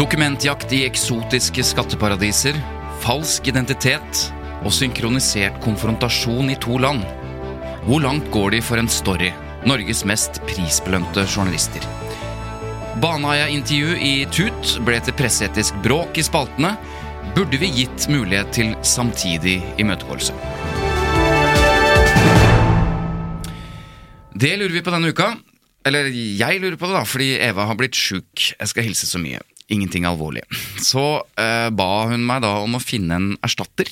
Dokumentjakt i eksotiske skatteparadiser, falsk identitet og synkronisert konfrontasjon i to land. Hvor langt går de for en story? Norges mest prisbelønte journalister. Baneheia-intervju i Tut ble til presseetisk bråk i spaltene. Burde vi gitt mulighet til samtidig imøtegåelse? Det lurer vi på denne uka. Eller jeg lurer på det, da, fordi Eva har blitt sjuk. Jeg skal hilse så mye. Ingenting alvorlig. Så eh, ba hun meg da om å finne en erstatter.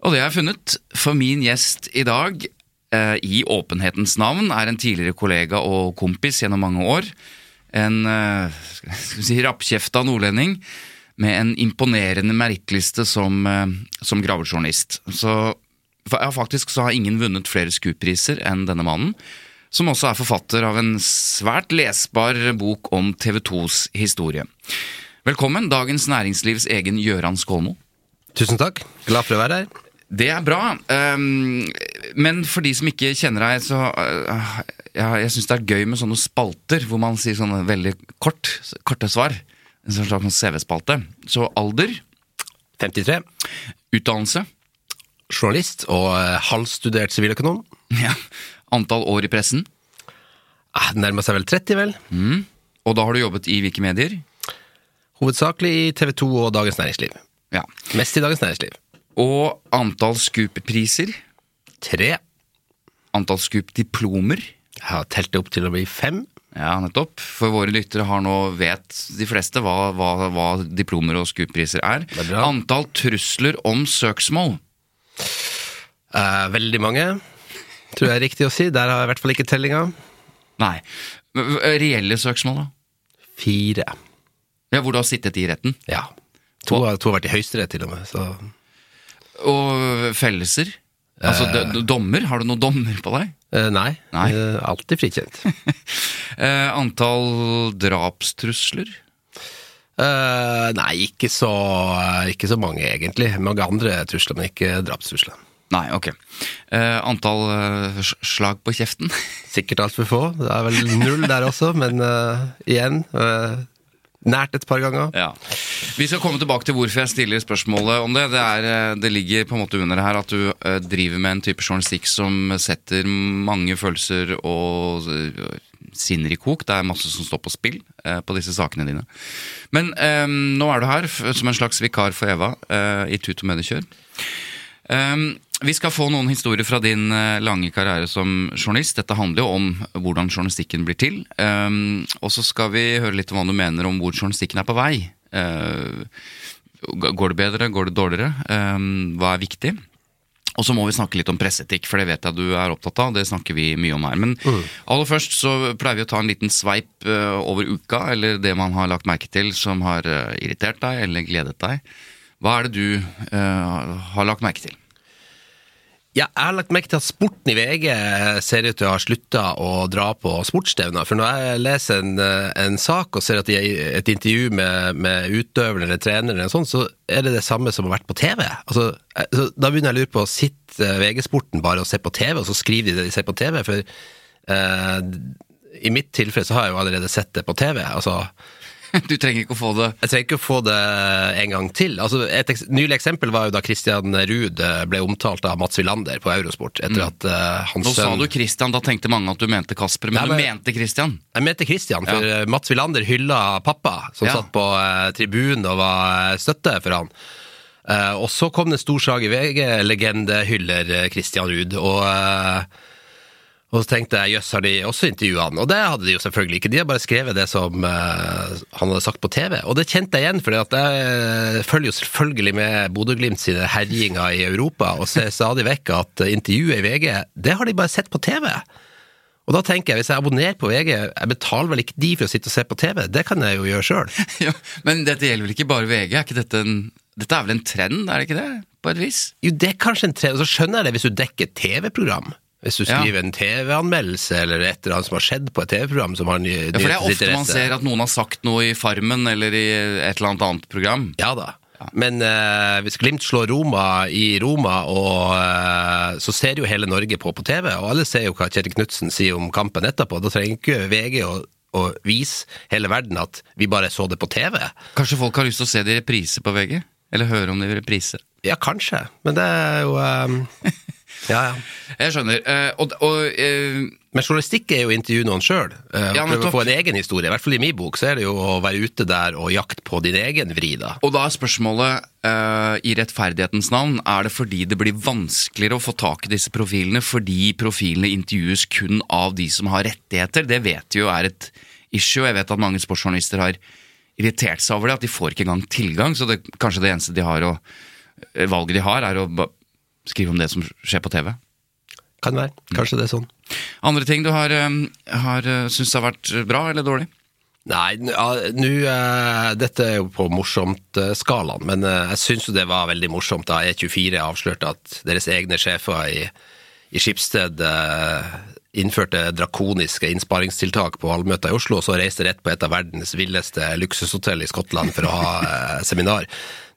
Og det har jeg funnet. For min gjest i dag, eh, i åpenhetens navn, er en tidligere kollega og kompis gjennom mange år. En eh, skal vi si, rappkjefta nordlending med en imponerende merittliste som, eh, som gravejournalist. Så ja, faktisk så har ingen vunnet flere Scoop-priser enn denne mannen. Som også er forfatter av en svært lesbar bok om TV 2s historie. Velkommen, Dagens Næringslivs egen Gøran Skålmo. Tusen takk. Glad for å være her. Det er bra, um, men for de som ikke kjenner deg, så uh, ja, Jeg syns det er gøy med sånne spalter hvor man sier sånne veldig kort, korte svar. En slags CV-spalte. Så alder, 53. utdannelse, Journalist og eh, halvstudert siviløkonom. ja, antall år i pressen, Ah, Nærmer seg vel 30, vel. og da har du jobbet i hvilke medier? Hovedsakelig i TV 2 og Dagens Næringsliv. Ja. Mest i Dagens Næringsliv. Og antall Scoop-priser, Tre. antall Scoop-diplomer. Jeg har telt det opp til å bli fem. Ja, nettopp. For våre lyttere har nå vet de fleste hva, hva, hva diplomer og Scoop-priser er. Er. Antall trusler om søksmål. Eh, veldig mange, tror jeg er riktig å si. Der har jeg i hvert fall ikke tellinga. Nei. Reelle søksmål, da? Fire. Ja, Hvor du har sittet i retten? Ja. To, har- to har vært i Høyesterett, til og med. Så Og fellelser? Altså dommer? Har du noen dommer på deg? eh, nei. Nei. Eh, alltid frikjent. Eh, antall drapstrusler? Eh, nei, ikke så, ikke så mange, egentlig. Mange andre trusler, men ikke drapstrusler. Nei, ok. Uh, antall uh, slag på kjeften? Sikkert altfor få. Det er vel null der også, men uh, igjen Nært et par ganger. Ja. Vi skal komme tilbake til hvorfor jeg stiller spørsmålet om det. Det, er, det ligger på en måte under her at du driver med en type journalistikk som setter mange følelser og sinner i kok. Det er masse som står på spill eh, på disse sakene dine. Men eh, nå er du her som en slags vikar for Eva eh, i Tut og Mediekjør. Um, vi skal få noen historier fra din eh, lange karriere som journalist. Dette handler jo om hvordan journalistikken blir til. Um, og så skal vi høre litt om hva du mener om hvor journalistikken er på vei. Uh, går det bedre, går det dårligere? Um, hva er viktig? Og så må vi snakke litt om presseetikk, for det vet jeg du er opptatt av. Det snakker vi mye om her. Men aller først så pleier vi å ta en liten sveip eh, over uka, eller det man har lagt merke til som har irritert deg eller gledet deg. Hva er det du uh, har lagt merke til? Ja, jeg har lagt merke til at sporten i VG ser ut til å ha slutta å dra på sportsstevner. For når jeg leser en, eh, en sak og ser at de er et intervju med, med utøveren eller treneren, eller sånt, så er det det samme som har vært på TV. Altså, eh, da begynner jeg å lure på, sitter VG-sporten bare og ser på TV, og så skriver de det de ser på TV? For eh, i mitt tilfelle så har jeg jo allerede sett det på TV. Altså, Du trenger ikke å få det Jeg trenger ikke å få det en gang til. Altså, et eks nylig eksempel var jo da Christian Ruud eh, ble omtalt av Mats Wilander på Eurosport. etter at uh, hans Mm. Nå sa du Christian, da tenkte mange at du mente Kasper, men Nei, du mente Christian. Jeg mente Christian, for ja. Mats Wilander hylla pappa, som Ja. satt på uh, tribunen og var eh, støtte for han. Uh, og så kom det en stor sak i VG, legende hyller eh, Christian Ruud, og eh, og så tenkte jeg, jøss, har de også intervjua han? Og det hadde de jo selvfølgelig ikke, de har bare skrevet det som eh, han hadde sagt på TV. Og det kjente jeg igjen, for jeg følger jo selvfølgelig med Bodø-Glimt sine herjinger i Europa, og ser stadig vekk at intervjuet i VG, det har de bare sett på TV. Og da tenker jeg, hvis jeg abonnerer på VG, jeg betaler vel ikke de for å sitte og se på TV, det kan jeg jo gjøre sjøl. Ja, men dette gjelder vel ikke bare VG? Er ikke dette en Dette er vel en trend, er det ikke det? På et vis? Jo, det er kanskje en trend. og så skjønner jeg det hvis du dekker TV-program. Hvis du Ja. skriver en TV-anmeldelse eller et eller annet som har skjedd på et TV-program som har ny Ja, for det er ofte man ser at noen har sagt noe i Farmen eller i et eller annet annet program. Ja da. Men uh, hvis Glimt slår Roma i Roma, og, uh, så ser jo hele Norge på på TV, og alle ser jo hva Kjetil Knutsen sier om kampen etterpå. Da trenger ikke VG å, å vise hele verden at vi bare så det på TV. Kanskje folk har lyst til å se det i reprise på VG? Eller høre om det i reprise? Ja, kanskje, men det er jo eh, Ja, ja. Jeg skjønner. eh, og og eh, Men journalistikk er jo å intervjue noen sjøl. Ja, prøve å få en egen historie. I hvert fall i min bok så er det jo å være ute der og jakte på din egen vri, da. Og da er spørsmålet, uh, i rettferdighetens navn, er det fordi det blir vanskeligere å få tak i disse profilene, fordi profilene intervjues kun av de som har rettigheter? Det vet vi jo er et issue. Jeg vet at mange sportsjournalister har irritert seg over det, at de får ikke engang tilgang. Så det, kanskje det eneste de har å, eh, valget de har, er å skrive om det som skjer på TV. Kan være. Kanskje det er sånn. Andre ting du har, eh, har eh, syntes har vært bra eller dårlig? Nei, nå eh, Dette er jo på morsomt-skalaen, men eh, jeg syns jo det var veldig morsomt da E24 avslørte at deres egne sjefer i, i Skipsted eh, innførte drakoniske innsparingstiltak på valgmøter i Oslo, og så reiste rett på et av verdens villeste luksushotell i Skottland for å ha eh, seminar.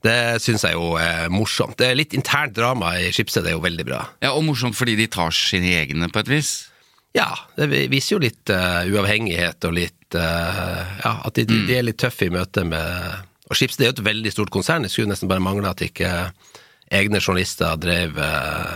Det syns jeg jo er morsomt. Det er litt internt drama i Schibsted, det er jo veldig bra. Ja, Og morsomt fordi de tar sine egne, på et vis. Ja, det viser jo litt uh, uavhengighet og litt uh, Ja, at de, de, er litt tøffe i møte med Og Schibsted er jo et veldig stort konsern, det skulle nesten bare mangle at ikke egne journalister drev eh,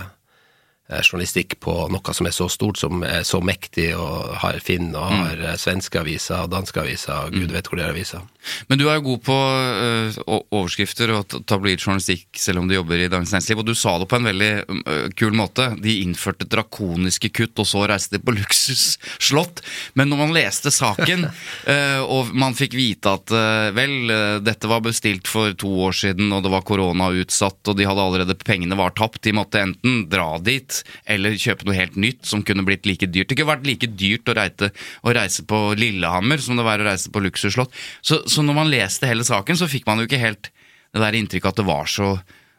journalistikk på noe som er så stort, som er så mektig, og har Finn, og har mm. svenske aviser og danske aviser, og gud vet hvor det er aviser. Men du er jo god på øh, overskrifter og tabloid journalistikk, selv om du jobber i Dagens Næringsliv, og du sa det på en veldig øh, kul måte. De innførte drakoniske kutt, og så reiste de på luksusslott. Men når man leste saken, øh, og man fikk vite at vel, dette var bestilt for to år siden, og det var korona utsatt, og de hadde allerede pengene var tapt, de måtte enten dra dit eller kjøpe noe helt nytt som kunne blitt like dyrt. Det kunne vært like dyrt å reise, å reise på Lillehammer som det var å reise på luksusslott. Så, så når man leste hele saken, så fikk man jo ikke helt det der inntrykket at det var så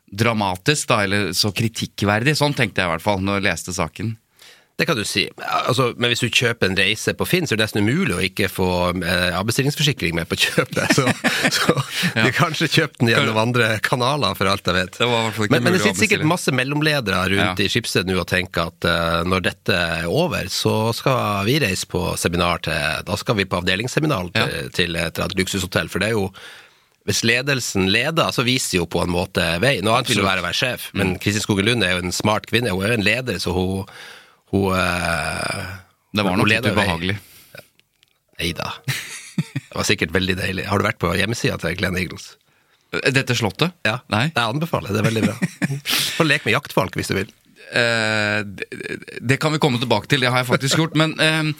dramatisk, da, eller så kritikkverdig. Sånn tenkte jeg i hvert fall når jeg leste saken. Det kan du si. Altså, men hvis du kjøper en reise på Finn, så er det nesten umulig å ikke få eh, avbestillingsforsikring med på kjøpet. Så, så du kanskje kjøpte den gjennom andre kanaler, for alt jeg vet. Det men, men det sitter sikkert masse mellomledere rundt Ja. i Skipsted nå og tenker at uh, når dette er over, så skal vi reise på seminar til Da skal vi på avdelingsseminar til, Ja. til et luksushotell, for det er jo hvis ledelsen leder, så viser jo på en måte vei. Noe annet vil jo være å være sjef, men Mm. Kristin Skogen Lund er jo en smart kvinne. Hun er jo en leder, så hun, hun eh, Det var nok litt ubehagelig. Nei da. Det var sikkert veldig deilig. Har du vært på hjemmesida til Glenn Eagles? Dette slottet? Ja. Nei. Jeg anbefaler. Det er veldig bra. Få lek med jaktfalk hvis du vil. Eh, det, det kan vi komme tilbake til, det har jeg faktisk gjort. Men eh,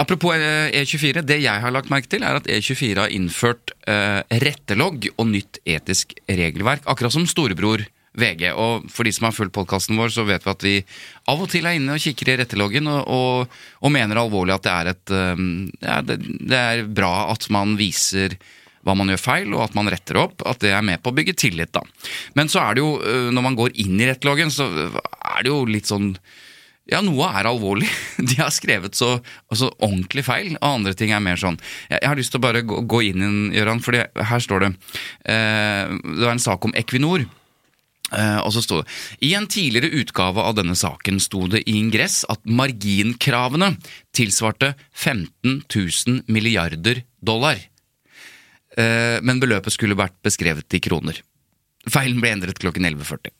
apropos eh, E24, det jeg har lagt merke til, er at E24 har innført eh, rettelogg og nytt etisk regelverk, akkurat som storebror VG. Og for de som har fulgt podkasten vår, så vet vi at vi av og til er inne og kikker i retteloggen, og, og, og mener alvorlig at det er et eh, ja, det, det er bra at man viser hva man gjør feil, og at man retter opp. At det er med på å bygge tillit, da. Men så er det jo, øh, når man går inn i retteloggen, så er det jo litt sånn ja, noe er alvorlig. De har skrevet så altså, ordentlig feil, og andre ting er mer sånn. Jeg, har lyst til å bare gå, gå inn Gøran, for her står det eh, Det var en sak om Equinor. Eh, og så sto det I en tidligere utgave av denne saken sto det i ingress at marginkravene tilsvarte 15 000 milliarder dollar. eh, men beløpet skulle vært beskrevet i kroner. Feilen ble endret klokken 11.40.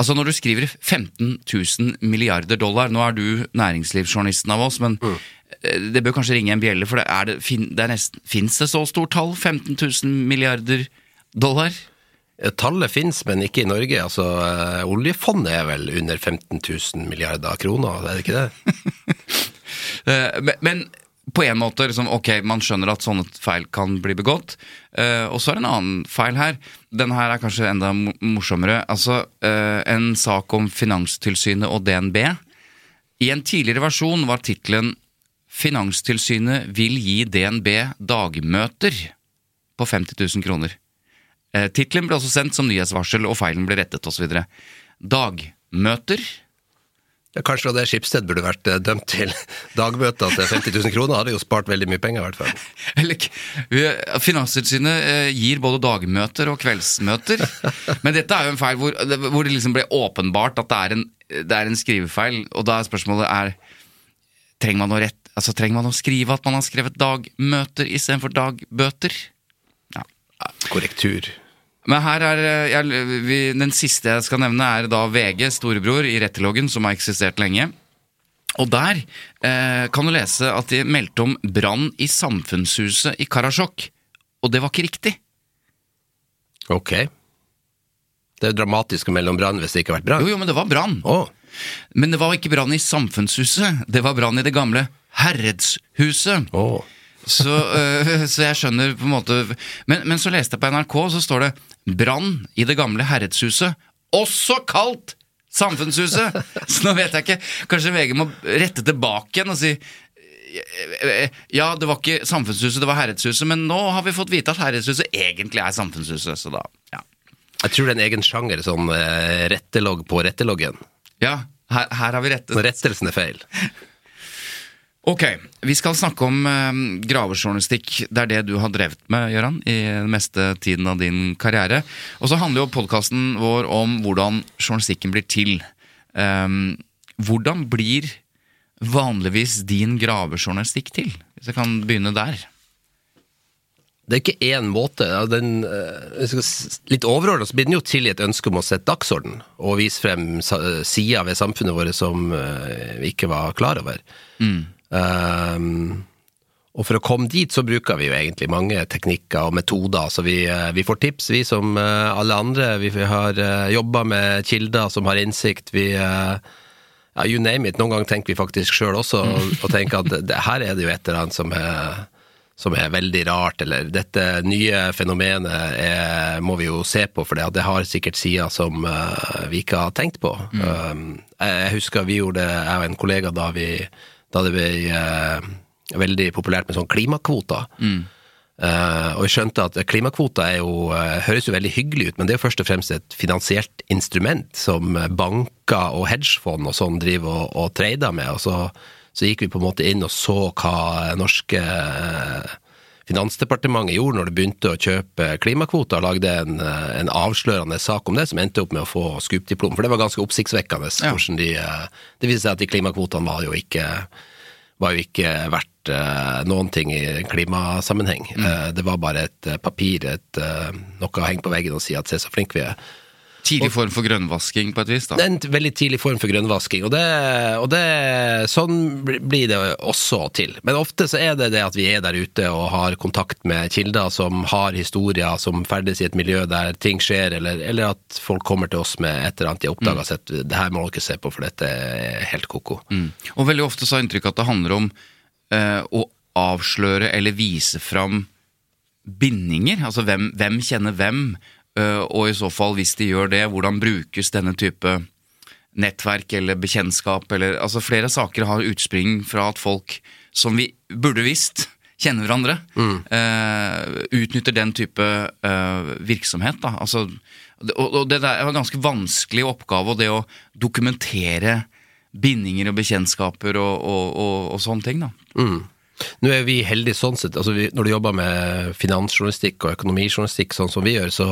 Altså Når du skriver 15 000 milliarder dollar Nå er du næringslivsjournalisten av oss, men mm. det bør kanskje ringe en bjelle, for det det, fin, det Fins det så stort tall? 15 000 milliarder dollar? Eh, Tallet finnes, men ikke i Norge. Altså, eh, Oljefondet er vel under 15 000 milliarder kroner, er det ikke det? Eh, men, men på en måte, liksom, ok, man skjønner at sånne feil kan bli begått. Uh, og så er det en annen feil her. Den her er kanskje enda morsommere. Altså, uh, en sak om Finanstilsynet og DNB. I en tidligere versjon var tittelen 'Finanstilsynet vil gi DNB dagmøter' på 50 000 kroner. Eh, Tittelen ble også sendt som nyhetsvarsel, og feilen ble rettet osv. Dagmøter? Ja, Kanskje det Skipsted burde vært eh, dømt til dagmøter til 50 000 kroner. Hadde jo spart veldig mye penger, i hvert fall. Eller, Finanstilsynet eh, gir både dagmøter og kveldsmøter. Men dette er jo en feil hvor, hvor det liksom ble åpenbart at det er, en, det er en skrivefeil. Og da er spørsmålet er trenger man, å rett, altså, trenger man å skrive at man har skrevet dagmøter istedenfor dagbøter? Ja. Korrektur. Men her er eh, jeg, vi, Den siste jeg skal nevne, er da VG, storebror, i retteloggen, som har eksistert lenge. Og der eh, kan du lese at de meldte om brann i Samfunnshuset i Karasjok. Og det var ikke riktig. Ok. Det er dramatisk å melde om brann hvis det ikke har vært brann. Jo, jo, men det var brann. Oh. Men det var ikke brann i Samfunnshuset. Det var brann i det gamle Herredshuset. Oh. Så, øh, så jeg skjønner på en måte men, men så leste jeg på NRK, så står det 'Brann i det gamle Herredshuset', også kalt Samfunnshuset! Så nå vet jeg ikke. Kanskje VG må rette tilbake igjen og si ja, det var ikke Samfunnshuset, det var Herredshuset, men nå har vi fått vite at Herredshuset egentlig er Samfunnshuset, så da, ja. Jeg tror det er en egen sjanger, sånn rettelogg på retteloggen. Ja, her, her har vi rettet. Når rettelsen er feil. Ok, vi skal snakke om eh, gravejournalistikk. Det er det du har drevet med, Gøran, i den meste tiden av din karriere. Og så handler jo podkasten vår om hvordan journalistikken blir til. Um, hvordan blir vanligvis din gravejournalistikk til? Hvis jeg kan begynne der. Det er ikke én måte. Den, eh, litt overordnet så blir den jo til i et ønske om å sette dagsorden og vise frem sider ved samfunnet vårt som eh, vi ikke var klar over. Um, og for å komme dit så bruker vi jo egentlig mange teknikker og metoder. Så vi, eh, vi får tips, vi som eh, alle andre. Vi har uh, jobba med kilder som har innsikt. Vi eh, ja, you name it. Noen ganger tenker vi faktisk sjøl også, og, og tenker at det, her er det jo et eller annet som er som er veldig rart, eller dette nye fenomenet er, må vi jo se på, for det, det har sikkert sider som eh, vi ikke har tenkt på. Um, jeg, jeg husker vi gjorde det, jeg og en kollega, da, vi, da det ble eh, veldig populært med sånn klimakvoter. Eh, og vi skjønte at klimakvoter er jo, eh, høres jo veldig hyggelig ut, men det er jo først og fremst et finansielt instrument som banker og hedgefond og sånn driver og, og trader med. og så så gikk vi på en måte inn og så hva norske eh, Finansdepartementet gjorde når det begynte å kjøpe klimakvoter, lagde en, en avslørende sak om det, som endte opp med å få skupdiplom. For det var ganske oppsiktsvekkende Ja. hvordan de eh, Det viste seg at de klimakvotene var jo ikke var jo ikke verdt uh, noen ting i klimasammenheng. Eh, det var bare et papir, et, noe å henge på veggen og si at se så flinke vi er. Tidlig form for grønnvasking på et vis, da. Det er en veldig tidlig form for grønnvasking, og, det, og det, sånn blir det også til. Men ofte så er det det at vi er der ute og har kontakt med kilder som har historier, som ferdes i et miljø der ting skjer, eller, eller at folk kommer til oss med et eller annet de har oppdaga mm. sett det her må dere se på, for dette er helt ko-ko. Mm. Og veldig ofte så har jeg inntrykk at det handler om eh, å avsløre eller vise fram bindinger. Altså hvem, hvem kjenner hvem, og i så fall, hvis de gjør det, hvordan brukes denne type nettverk eller bekjentskap eller Altså flere saker har utspring fra at folk som vi burde visst kjenner hverandre, eh, utnytter den type uh, virksomhet. Da. Altså, og, og det er en ganske vanskelig oppgave, og det å dokumentere bindinger og bekjentskaper og, og, og, sånne ting. da. Nå er vi heldige sånn sett. altså vi, Når du jobber med finansjournalistikk og økonomijournalistikk sånn som vi gjør, så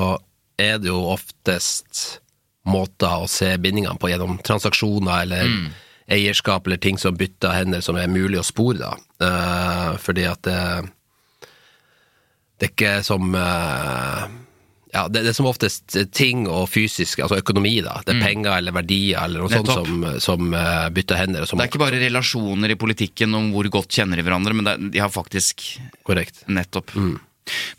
er det jo oftest måter å se bindingene på gjennom transaksjoner eller eierskap eller ting som bytter hender som er mulig å spore. da. Uh, fordi at det, det er ikke som eh, ja, det, det er som oftest ting og fysisk, altså økonomi, da. Det er penger eller verdier eller noe sånt som, som uh, bytter hender. Som, Det er ikke bare relasjoner i politikken om hvor godt kjenner de hverandre, men det er, de har faktisk korrekt. Nettopp.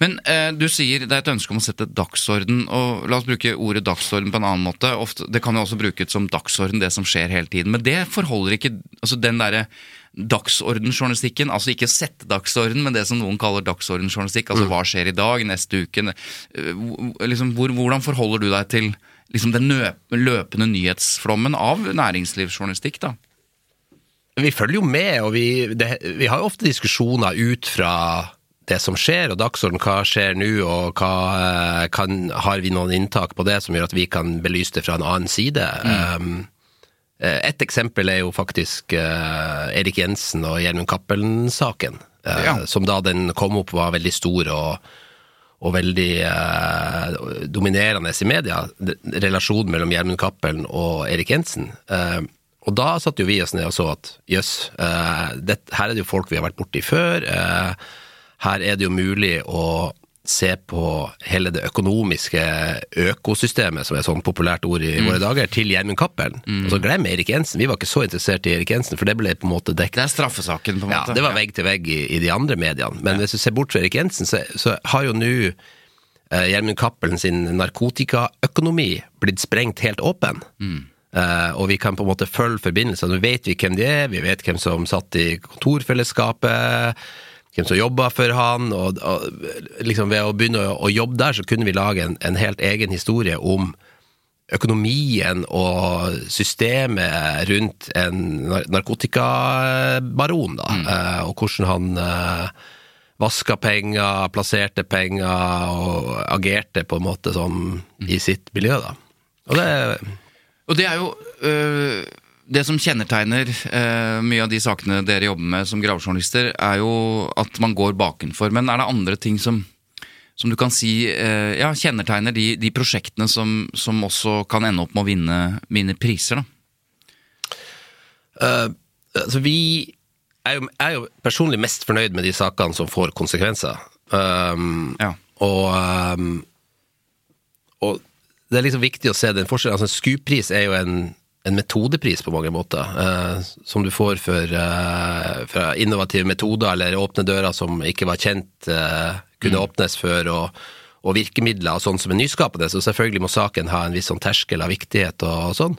Men eh, du sier det er et ønske om å sette dagsorden, og la oss bruke ordet dagsorden på en annen måte. Ofte, det kan jo også brukes som dagsorden, det som skjer hele tiden. Men det forholder ikke altså den derre dagsordenjournalistikken, altså ikke sette dagsorden, men det som noen kaller dagsordenjournalistikk, altså hva skjer i dag, neste uke? Eh, liksom, hvor, Hvordan forholder du deg til liksom, den løpende nyhetsflommen av næringslivsjournalistikk, da? Vi følger jo med, og vi, det, vi har jo ofte diskusjoner ut fra det som skjer, og dagsorden, hva skjer nå, og hva eh, kan, har vi noen inntak på det som gjør at vi kan belyse det fra en annen side. Um, eh, et eksempel er jo faktisk eh, Erik Jensen og Gjermund Cappelen-saken, eh, Ja. som da den kom opp var veldig stor og, og veldig eh, dominerende i media, relasjonen mellom Gjermund Cappelen og Erik Jensen. Eh, og da satt jo vi oss ned og så at jøss, eh, her er det jo folk vi har vært borti før. Eh, her er det jo mulig å se på hele det økonomiske økosystemet, som er et sånn populært ord i våre dager, til Gjermund Cappelen. Og så glem Erik Jensen. Vi var ikke så interessert i Erik Jensen, for det ble på en måte dekket Det er straffesaken, på en måte. ja, det var vegg til vegg i, i de andre mediene. Men hvis du ser bort fra Erik Jensen, så, så har jo nå eh, Gjermund Cappelen sin narkotikaøkonomi blitt sprengt helt åpen. Eh, og vi kan på en måte følge forbindelsene. Nå vet vi hvem de er, vi vet hvem som satt i kontorfellesskapet, hvem som jobba for han. Og, og liksom ved å begynne å, å jobbe der, så kunne vi lage en, en helt egen historie om økonomien og systemet rundt en narkotikabaron, da, eh, og hvordan han eh, vaska penger, plasserte penger og agerte på en måte som i sitt miljø, da. Og det Og det er jo øh, Det som kjennetegner eh, mye av de sakene dere jobber med som gravejournalister, er jo at man går bakenfor. Men er det andre ting som, som du kan si eh, ja, kjennetegner de, de prosjektene som, som også kan ende opp med å vinne, vinne priser? Eh, altså vi er jo, er jo personlig mest fornøyd med de sakene som får konsekvenser. Um, Ja. og, um, og det er liksom viktig å se den forskjellen. Altså, en SKUP-pris er jo en, en metodepris på mange måter, eh, som du får for, eh, fra innovative metoder eller åpne dører som ikke var kjent, eh, kunne åpnes før, og, og virkemidler og sånn som er nyskapende. Så selvfølgelig må saken ha en viss sånn terskel av viktighet og, sånn.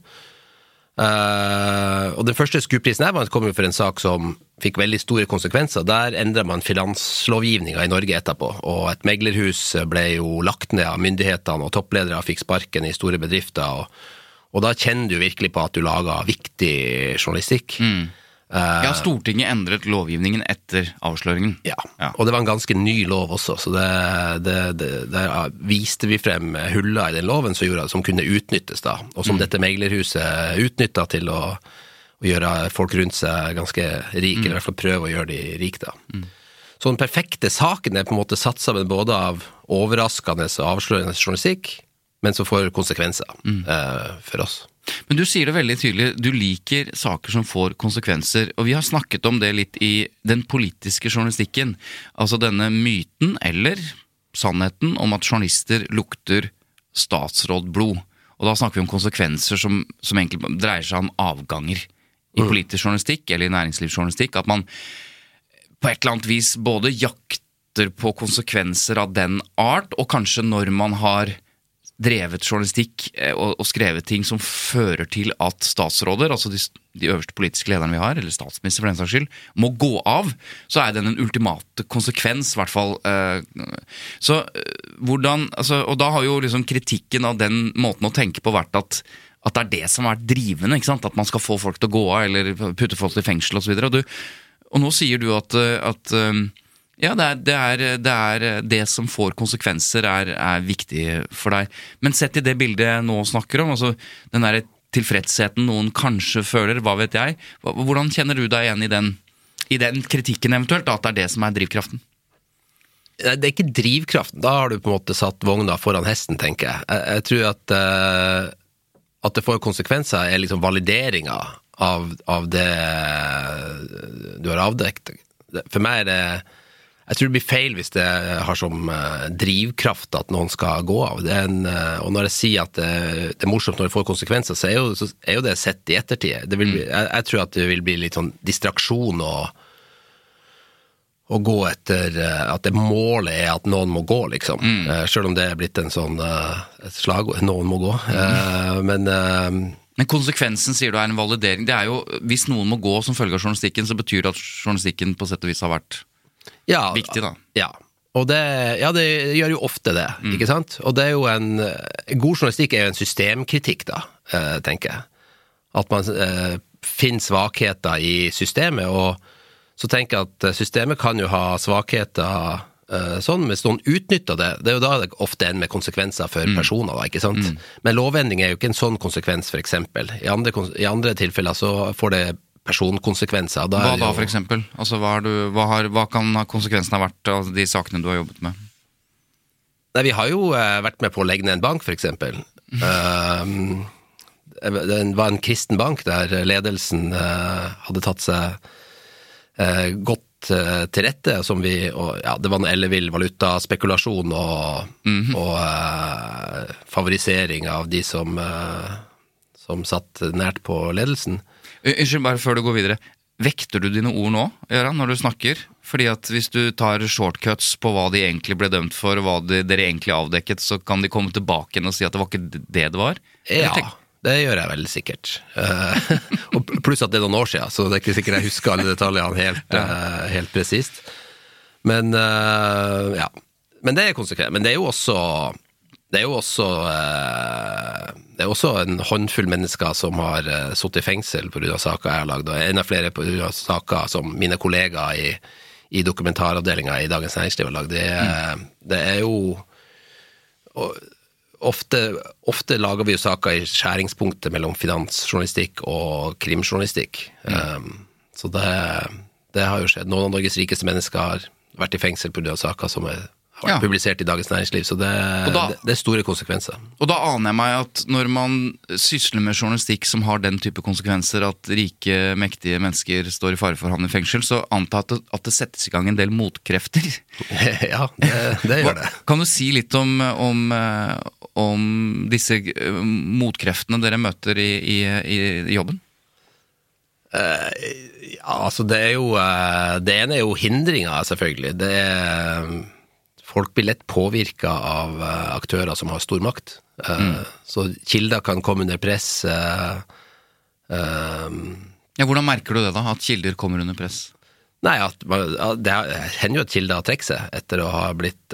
Eh, og den første SKUP-prisen jeg vant, kom jo for en sak som fikk veldig store konsekvenser. Der endra man finanslovgivninga i Norge etterpå, og et meglerhus ble jo lagt ned av myndighetene, og toppledere fikk sparken i store bedrifter. Og, og da kjenner du virkelig på at du lager viktig journalistikk. Mm. Ja, Stortinget endret lovgivningen etter avsløringen. ja. Ja. og det var en ganske ny lov også, så det, det, det, der viste vi frem huller i den loven som, gjorde, som kunne utnyttes, da, og som dette meglerhuset utnytta til å, å gjøre folk rundt seg ganske rike, eller i hvert fall prøve å gjøre de rike. da. Så den perfekte saken er på en måte satt sammen både av overraskende og avslørende journalistikk, men som får konsekvenser eh, for oss. Men du sier det veldig tydelig, du liker saker som får konsekvenser. Og vi har snakket om det litt i den politiske journalistikken. Altså denne myten, eller sannheten, om at journalister lukter statsrådblod. Og da snakker vi om konsekvenser som, som egentlig dreier seg om avganger. I politisk journalistikk eller i næringslivsjournalistikk. At man på et eller annet vis både jakter på konsekvenser av den art, og kanskje når man har drevet journalistikk eh, og, og skrevet ting som fører til at statsråder, altså de, de øverste politiske lederne vi har, eller statsminister for den saks skyld, må gå av, så er den en ultimate konsekvens, i hvert fall. eh, Så eh, hvordan altså, Og da har jo liksom kritikken av den måten å tenke på vært at at det er det som er drivende. ikke sant? At man skal få folk til å gå av, eller putte folk i fengsel osv. Og, du- og nå sier du at, at ja, det er det, er, det er det som får konsekvenser, er, er viktig for deg. Men sett i det bildet jeg nå snakker om, altså den der tilfredsheten noen kanskje føler, hva vet jeg. Hvordan kjenner du deg igjen i den, i den kritikken eventuelt, at det er det som er drivkraften? Det er ikke drivkraften. Da har du på en måte satt vogna foran hesten, tenker jeg. Jeg, jeg tror at, uh, at det får konsekvenser, er liksom valideringa av, av det du har avdekket. For meg er det jeg tror det blir feil hvis det har som eh, drivkraft at noen skal gå av. Det en, eh, og når jeg sier at det, det, er morsomt når det får konsekvenser, så er jo, så er jo det sett i ettertid. Det vil, jeg, jeg, tror at det vil bli litt sånn distraksjon og å gå etter At det målet er at noen må gå, liksom. Mm. Selv om det er blitt en sånn et slagord. Noen må gå. Mm. Men men konsekvensen sier du er en validering. Det er jo, Hvis noen må gå som følge av journalistikken, så betyr det at journalistikken på sett og vis har vært ja, viktig, da. Ja. Og det, ja, det gjør jo ofte det, mm. ikke sant? Og det er jo en God journalistikk er jo en systemkritikk, da, eh, tenker jeg. At man eh, finner svakheter i systemet, og så tenker jeg at systemet kan jo ha svakheter Eh, sånn, hvis noen utnytter det, det er jo da det ofte ender med konsekvenser for mm. personer, da, ikke sant. Mm. Men lovendring er jo ikke en sånn konsekvens, eksempel. I andre, I andre tilfeller så får det personkonsekvenser. hva da, eksempel? Altså, hva, du, hva, har, hva kan konsekvensene ha vært av de sakene du har jobbet med? Nei, vi har jo eh, vært med på å legge ned en bank, eksempel. Uh, det var en kristen bank der ledelsen uh, hadde tatt seg godt Eh, til rette, som vi og, ja, Det var en ellevill valutaspekulasjon og, mm -hmm. og uh, favorisering av de som, uh, som satt nært på ledelsen. Unnskyld, bare før du går videre. Vekter du dine ord nå, Gøran, når du snakker? Fordi at hvis du tar shortcuts på hva de egentlig ble dømt for, og hva de, dere egentlig avdekket, så kan de komme tilbake og si at det var ikke det det var? Ja. Det gjør jeg vel sikkert. Uh, og pluss at det er noen år siden, så det er ikke sikkert jeg husker alle detaljene helt, uh, helt presist. Men uh, ja. Men det er konsekvent. Men det er jo også det er jo også, det er også en håndfull mennesker som har sittet i fengsel pga. saker jeg har lagd, og enda flere pga. saker som mine kollegaer i, i dokumentaravdelinga i Dagens Næringsliv har lagd. Det, mm. det, er jo ofte, ofte, lager vi jo saker i skjæringspunktet mellom finansjournalistikk og krimjournalistikk. Mm. Um, så det, det, har jo skjedd. Noen av Norges rikeste mennesker har vært i fengsel pga. saker som er har vært ja. publisert i Dagens Næringsliv, så det, da, det, er store konsekvenser. Og da aner jeg meg at når man sysler med journalistikk som har den type konsekvenser, at rike, mektige mennesker står i fare for å havne i fengsel, så antar jeg at, at det, settes i gang en del motkrefter. ja, det, det gjør det. Kan du si litt om, om, om disse eh, motkreftene dere møter i, i, i jobben? Uh, ja, altså det er jo uh, Det ene er jo hindringer, selvfølgelig. Det er Folk blir lett påvirka av uh, aktører som har stor makt. Mm. Så kilder kan komme under press. ja, Hvordan merker du det, da? At kilder kommer under press? Nei, at, Det hender jo at kilder har trukket seg etter å ha blitt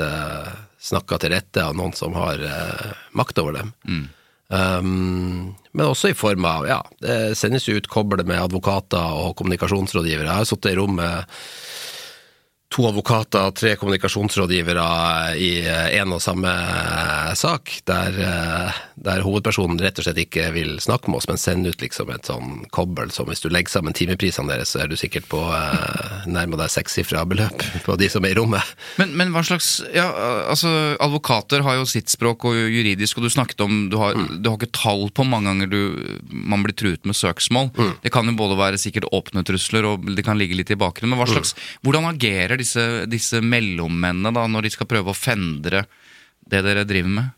snakka til rette av noen som har eh, makt over dem. Mm. Um, men også i form av ja, det sendes jo ut kobler med advokater og kommunikasjonsrådgivere. Jeg har sittet i rom med to advokater og tre kommunikasjonsrådgivere i én og samme sak, der, der, hovedpersonen rett og slett ikke vil snakke med oss, men sender ut liksom et sånn kobbel som hvis du legger sammen timeprisene deres, så er du sikkert på eh, nærmere deg sekssifra beløp på de som er i rommet. Men, men, hva slags Ja, altså advokater har jo sitt språk og juridisk, og du snakket om du har, mm. du har ikke tall på mange ganger du, man blir truet med søksmål. Mm. Det kan jo både være sikkert åpne trusler, og det kan ligge litt i bakgrunnen, men hva mm. slags, mm. hvordan agerer disse, disse mellommennene da, når de skal prøve å fendre det dere driver med?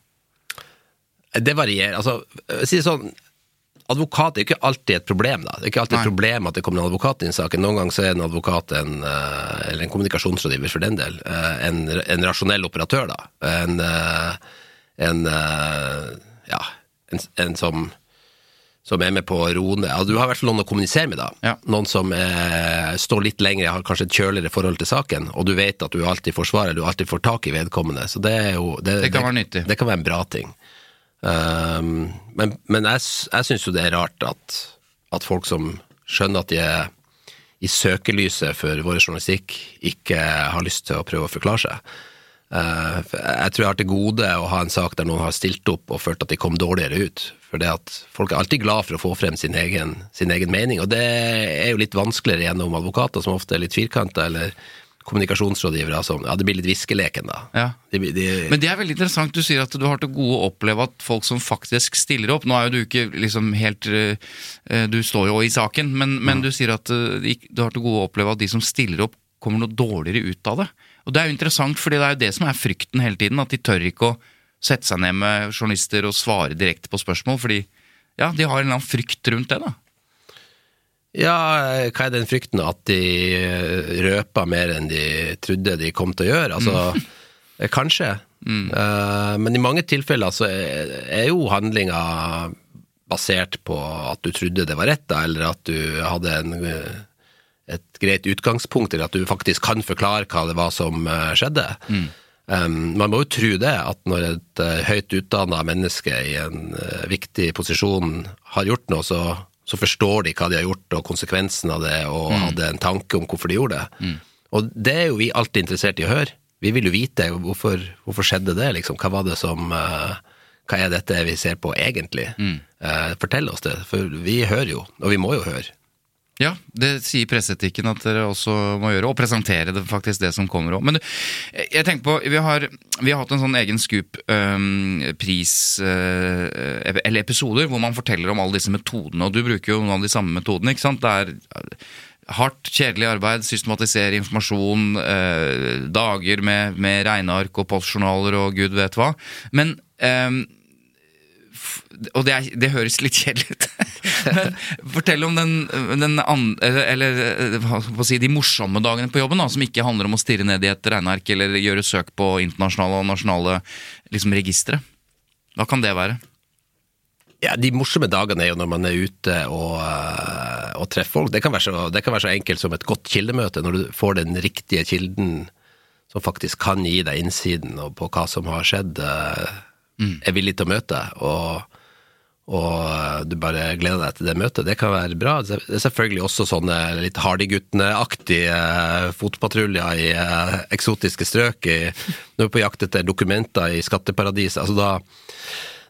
Det varierer. Altså, si det sånn, advokat er ikke alltid et problem. da. Det er ikke alltid Nei. et problem at det kommer en advokat inn i saken. Noen ganger så er en advokat en, eh, eller en kommunikasjonsrådgiver for den del, eh, en, en rasjonell operatør. da. En, eh, en ja, en, en som som er med på å roe ned. Altså, du har i hvert fall noen å kommunisere med, da. Ja. Noen som er, står litt lenger, har kanskje et kjøligere forhold til saken, og du vet at du alltid får svar, du alltid får tak i vedkommende. Så det er jo Det, det kan være nyttig. Det kan være en bra ting. Um, men, men, jeg, jeg syns jo det er rart at, at, folk som skjønner at de er i søkelyset for vår journalistikk, ikke har lyst til å prøve å forklare seg. Uh, jeg tror jeg har til gode å ha en sak der noen har stilt opp og følt at de kom dårligere ut. For det at folk er alltid glad for å få frem sin egen, sin egen mening, og det er jo litt vanskeligere gjennom advokater som ofte er litt firkanta, eller kommunikasjonsrådgivere som Ja, det blir litt viskeleken, da. Ja. De, de, Men det er veldig interessant. Du sier at du har til gode å oppleve at folk som faktisk stiller opp Nå er jo du ikke liksom helt uh, Du står jo i saken, men, men mm. du sier at uh, du har til gode å oppleve at de som stiller opp, kommer noe dårligere ut av det. Og det er jo interessant, fordi det er jo det som er frykten hele tiden. At de tør ikke å sette seg ned med journalister og svare direkte på spørsmål. Fordi ja, de har en eller annen frykt rundt det, da. Ja, hva er den frykten? At de røper mer enn de trodde de kom til å gjøre? Altså, mm. kanskje. Mm. Uh, men i mange tilfeller så er, er jo handlinga basert på at du trodde det var rett, da, eller at du hadde en et greit utgangspunkt eller at du faktisk kan forklare hva det var som eh, skjedde. Mm. Um, man må jo tro det, at når et uh, høyt utdanna menneske i en uh, viktig posisjon har gjort noe, så, så, forstår de hva de har gjort og konsekvensen av det, og mm. hadde en tanke om hvorfor de gjorde det. Mm. Og det er jo vi alltid interessert i å høre. Vi vil jo vite hvorfor, hvorfor skjedde det, liksom. Hva var det som uh, Hva er dette vi ser på egentlig? Mm. fortell oss det, for vi hører jo, og vi må jo høre. Ja, det sier presseetikken at dere også må gjøre, og presentere det faktisk det som kommer òg. Men jeg tenker på, vi har, vi har hatt en sånn egen Scoop-pris, øh, øh, eller episoder, hvor man forteller om alle disse metodene, og du bruker jo noen av de samme metodene, ikke sant? Det er hardt, kjedelig arbeid, systematisere informasjon, øh, dager med, med regneark og postjournaler og gud vet hva. Men um, og det, er, det, høres litt kjedelig ut. Men fortell om den, den eller, si, de morsomme dagene på jobben, da, som ikke handler om å stirre ned i et regneark eller gjøre søk på internasjonale og nasjonale liksom, registre. Hva kan det være? Ja, De morsomme dagene er jo når man er ute og, eh, og treffer folk. Det kan, så, det kan, være så, enkelt som et godt kildemøte, når du får den riktige kilden som faktisk kan gi deg innsiden på hva som har skjedd, eh. Er villig til å møte. og og du bare gleder deg til det møtet. Det kan være bra. Det er selvfølgelig også sånne litt Hardyguttene-aktige eh, fotpatruljer i eh, eksotiske strøk. Vi er på jakt etter dokumenter i skatteparadiset. Altså da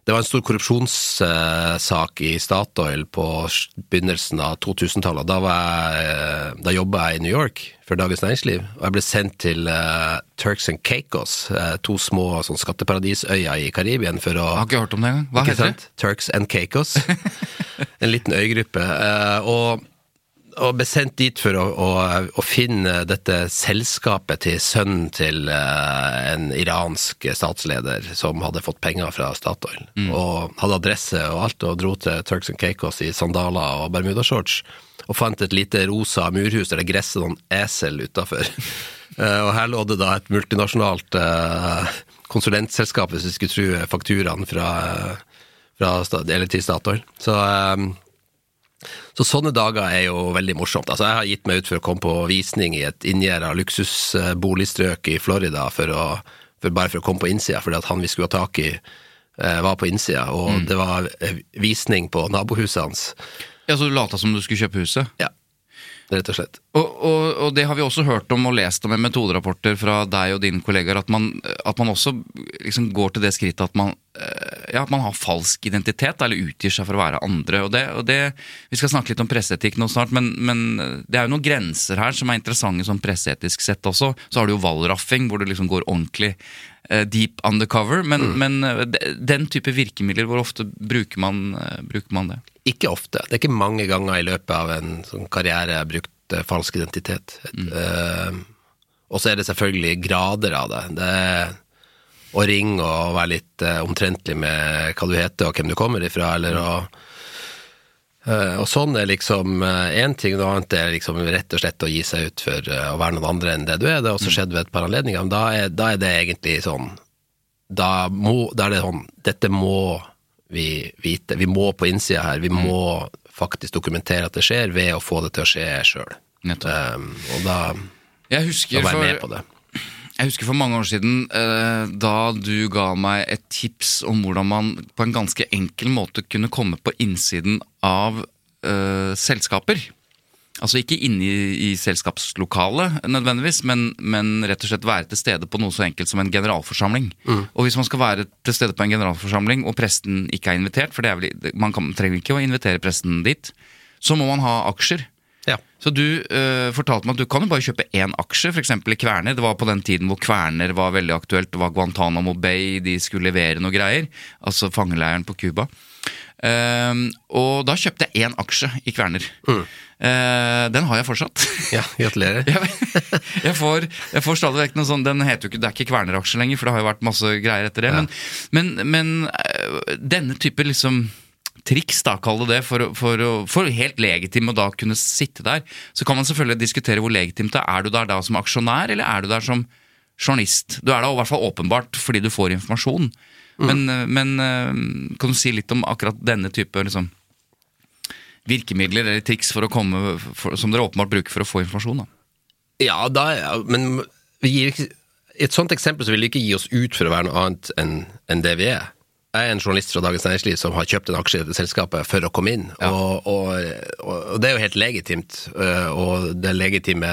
det var en stor korrupsjonssak i Statoil på begynnelsen av 2000-tallet. Da, eh, da jobba jeg i New York for Dagens Næringsliv, og jeg ble sendt til uh, Turks and Caicos, uh, to små sånn, skatteparadisøyer i Karibia for å Jeg har ikke hørt om det engang. Hva heter det? Turks and Caicos. en liten øygruppe. Uh, og og ble sendt dit for å, å, å, finne dette selskapet til sønnen til uh, en iransk statsleder som hadde fått penger fra Statoil. Mm. Og hadde adresse og alt, og dro til Turks and Caicos i sandaler og bermudashorts. Og fant et lite rosa murhus der det gresset noen esel utafor. uh, og her lå det da et multinasjonalt uh, konsulentselskap, hvis vi skulle tro fakturaen fra, fra, eller til Statoil. Så så sånne dager er jo veldig morsomt. Altså, jeg har gitt meg ut for å komme på visning i et inngjerda luksusboligstrøk i Florida for å, for bare for å komme på innsida, fordi at han vi skulle ha tak i, eh, var på innsida, og mm. det var eh, visning på nabohuset hans. Ja, Så du lata som du skulle kjøpe huset? Ja rett og slett. Og, og, og, det har vi også hørt om og lest om i metoderapporter fra deg og dine kollegaer, at man, at man også liksom går til det skrittet at man, eh, ja, at man har falsk identitet, eller utgir seg for å være andre. Og det, og det, vi skal snakke litt om presseetikk nå snart, men, men, det er jo noen grenser her som er interessante sånn presseetisk sett også. Så har du jo valraffing, hvor du liksom går ordentlig eh, deep undercover. Men, mm. men, eh, den type virkemidler, hvor ofte bruker man, bruker man det? Ikke ofte. Det er ikke mange ganger i løpet av en sånn karriere jeg har brukt uh, falsk identitet. Mm. Uh, og så er det selvfølgelig grader av det. Det er å ringe og være litt uh, omtrentlig med hva du heter og hvem du kommer ifra, eller å og sånn er liksom én ting, noe annet er liksom rett og slett å gi seg ut for å være noen andre enn det du er. Det har også mm. skjedd ved et par anledninger, men da er, da er det egentlig sånn da, må, da er det sånn Dette må vi vite. Vi må på innsida her, vi mm. må faktisk dokumentere at det skjer, ved å få det til å skje sjøl. Um, og da, jeg husker, da være med på det. Jeg husker for mange år siden eh, da du ga meg et tips om hvordan man på en ganske enkel måte kunne komme på innsiden av uh, selskaper. Altså ikke inne i, i selskapslokalet nødvendigvis, men, men, rett og slett være til stede på noe så enkelt som en generalforsamling. Mm. Og hvis man skal være til stede på en generalforsamling, og presten ikke er invitert, for vel, man kan, trenger ikke å invitere presten dit, så må man ha aksjer. Ja. Så du uh, fortalte meg at du kan jo bare kjøpe én aksje, f.eks. i Kverner. Det var på den tiden hvor Kverner var veldig aktuelt. Det var Guantánamo Bay, de skulle levere noe greier. Altså fangeleiren på Cuba. Uh, og da kjøpte jeg én aksje i Kverner. Mm. Uh, den har jeg fortsatt. Ja, gratulerer. Jeg, jeg, får, jeg får stadig vekk noe sånn Den heter jo ikke Det er ikke Kværner-aksjen lenger, for det har jo vært masse greier etter det. Ja. Men, men, men uh, denne type liksom triks, da, kall det det, for, for, for helt legitim å da kunne sitte der. Så kan man selvfølgelig diskutere hvor legitimt det er. Er du der da som aksjonær, eller er du der som journalist? Du er da i hvert fall åpenbart fordi du får informasjon. Men, eh, men eh, kan du si litt om akkurat denne type liksom, virkemidler eller triks komme, for, som dere åpenbart bruker for å få informasjon? da? Ja, da, men i et sånt eksempel så vil vi ikke gi oss ut for å være noe annet enn enn det vi er. Jeg er en journalist fra Dagens Næringsliv som har kjøpt en aksje i selskapet for å komme inn, og, og, og, og det er jo helt legitimt. øh, Og det legitime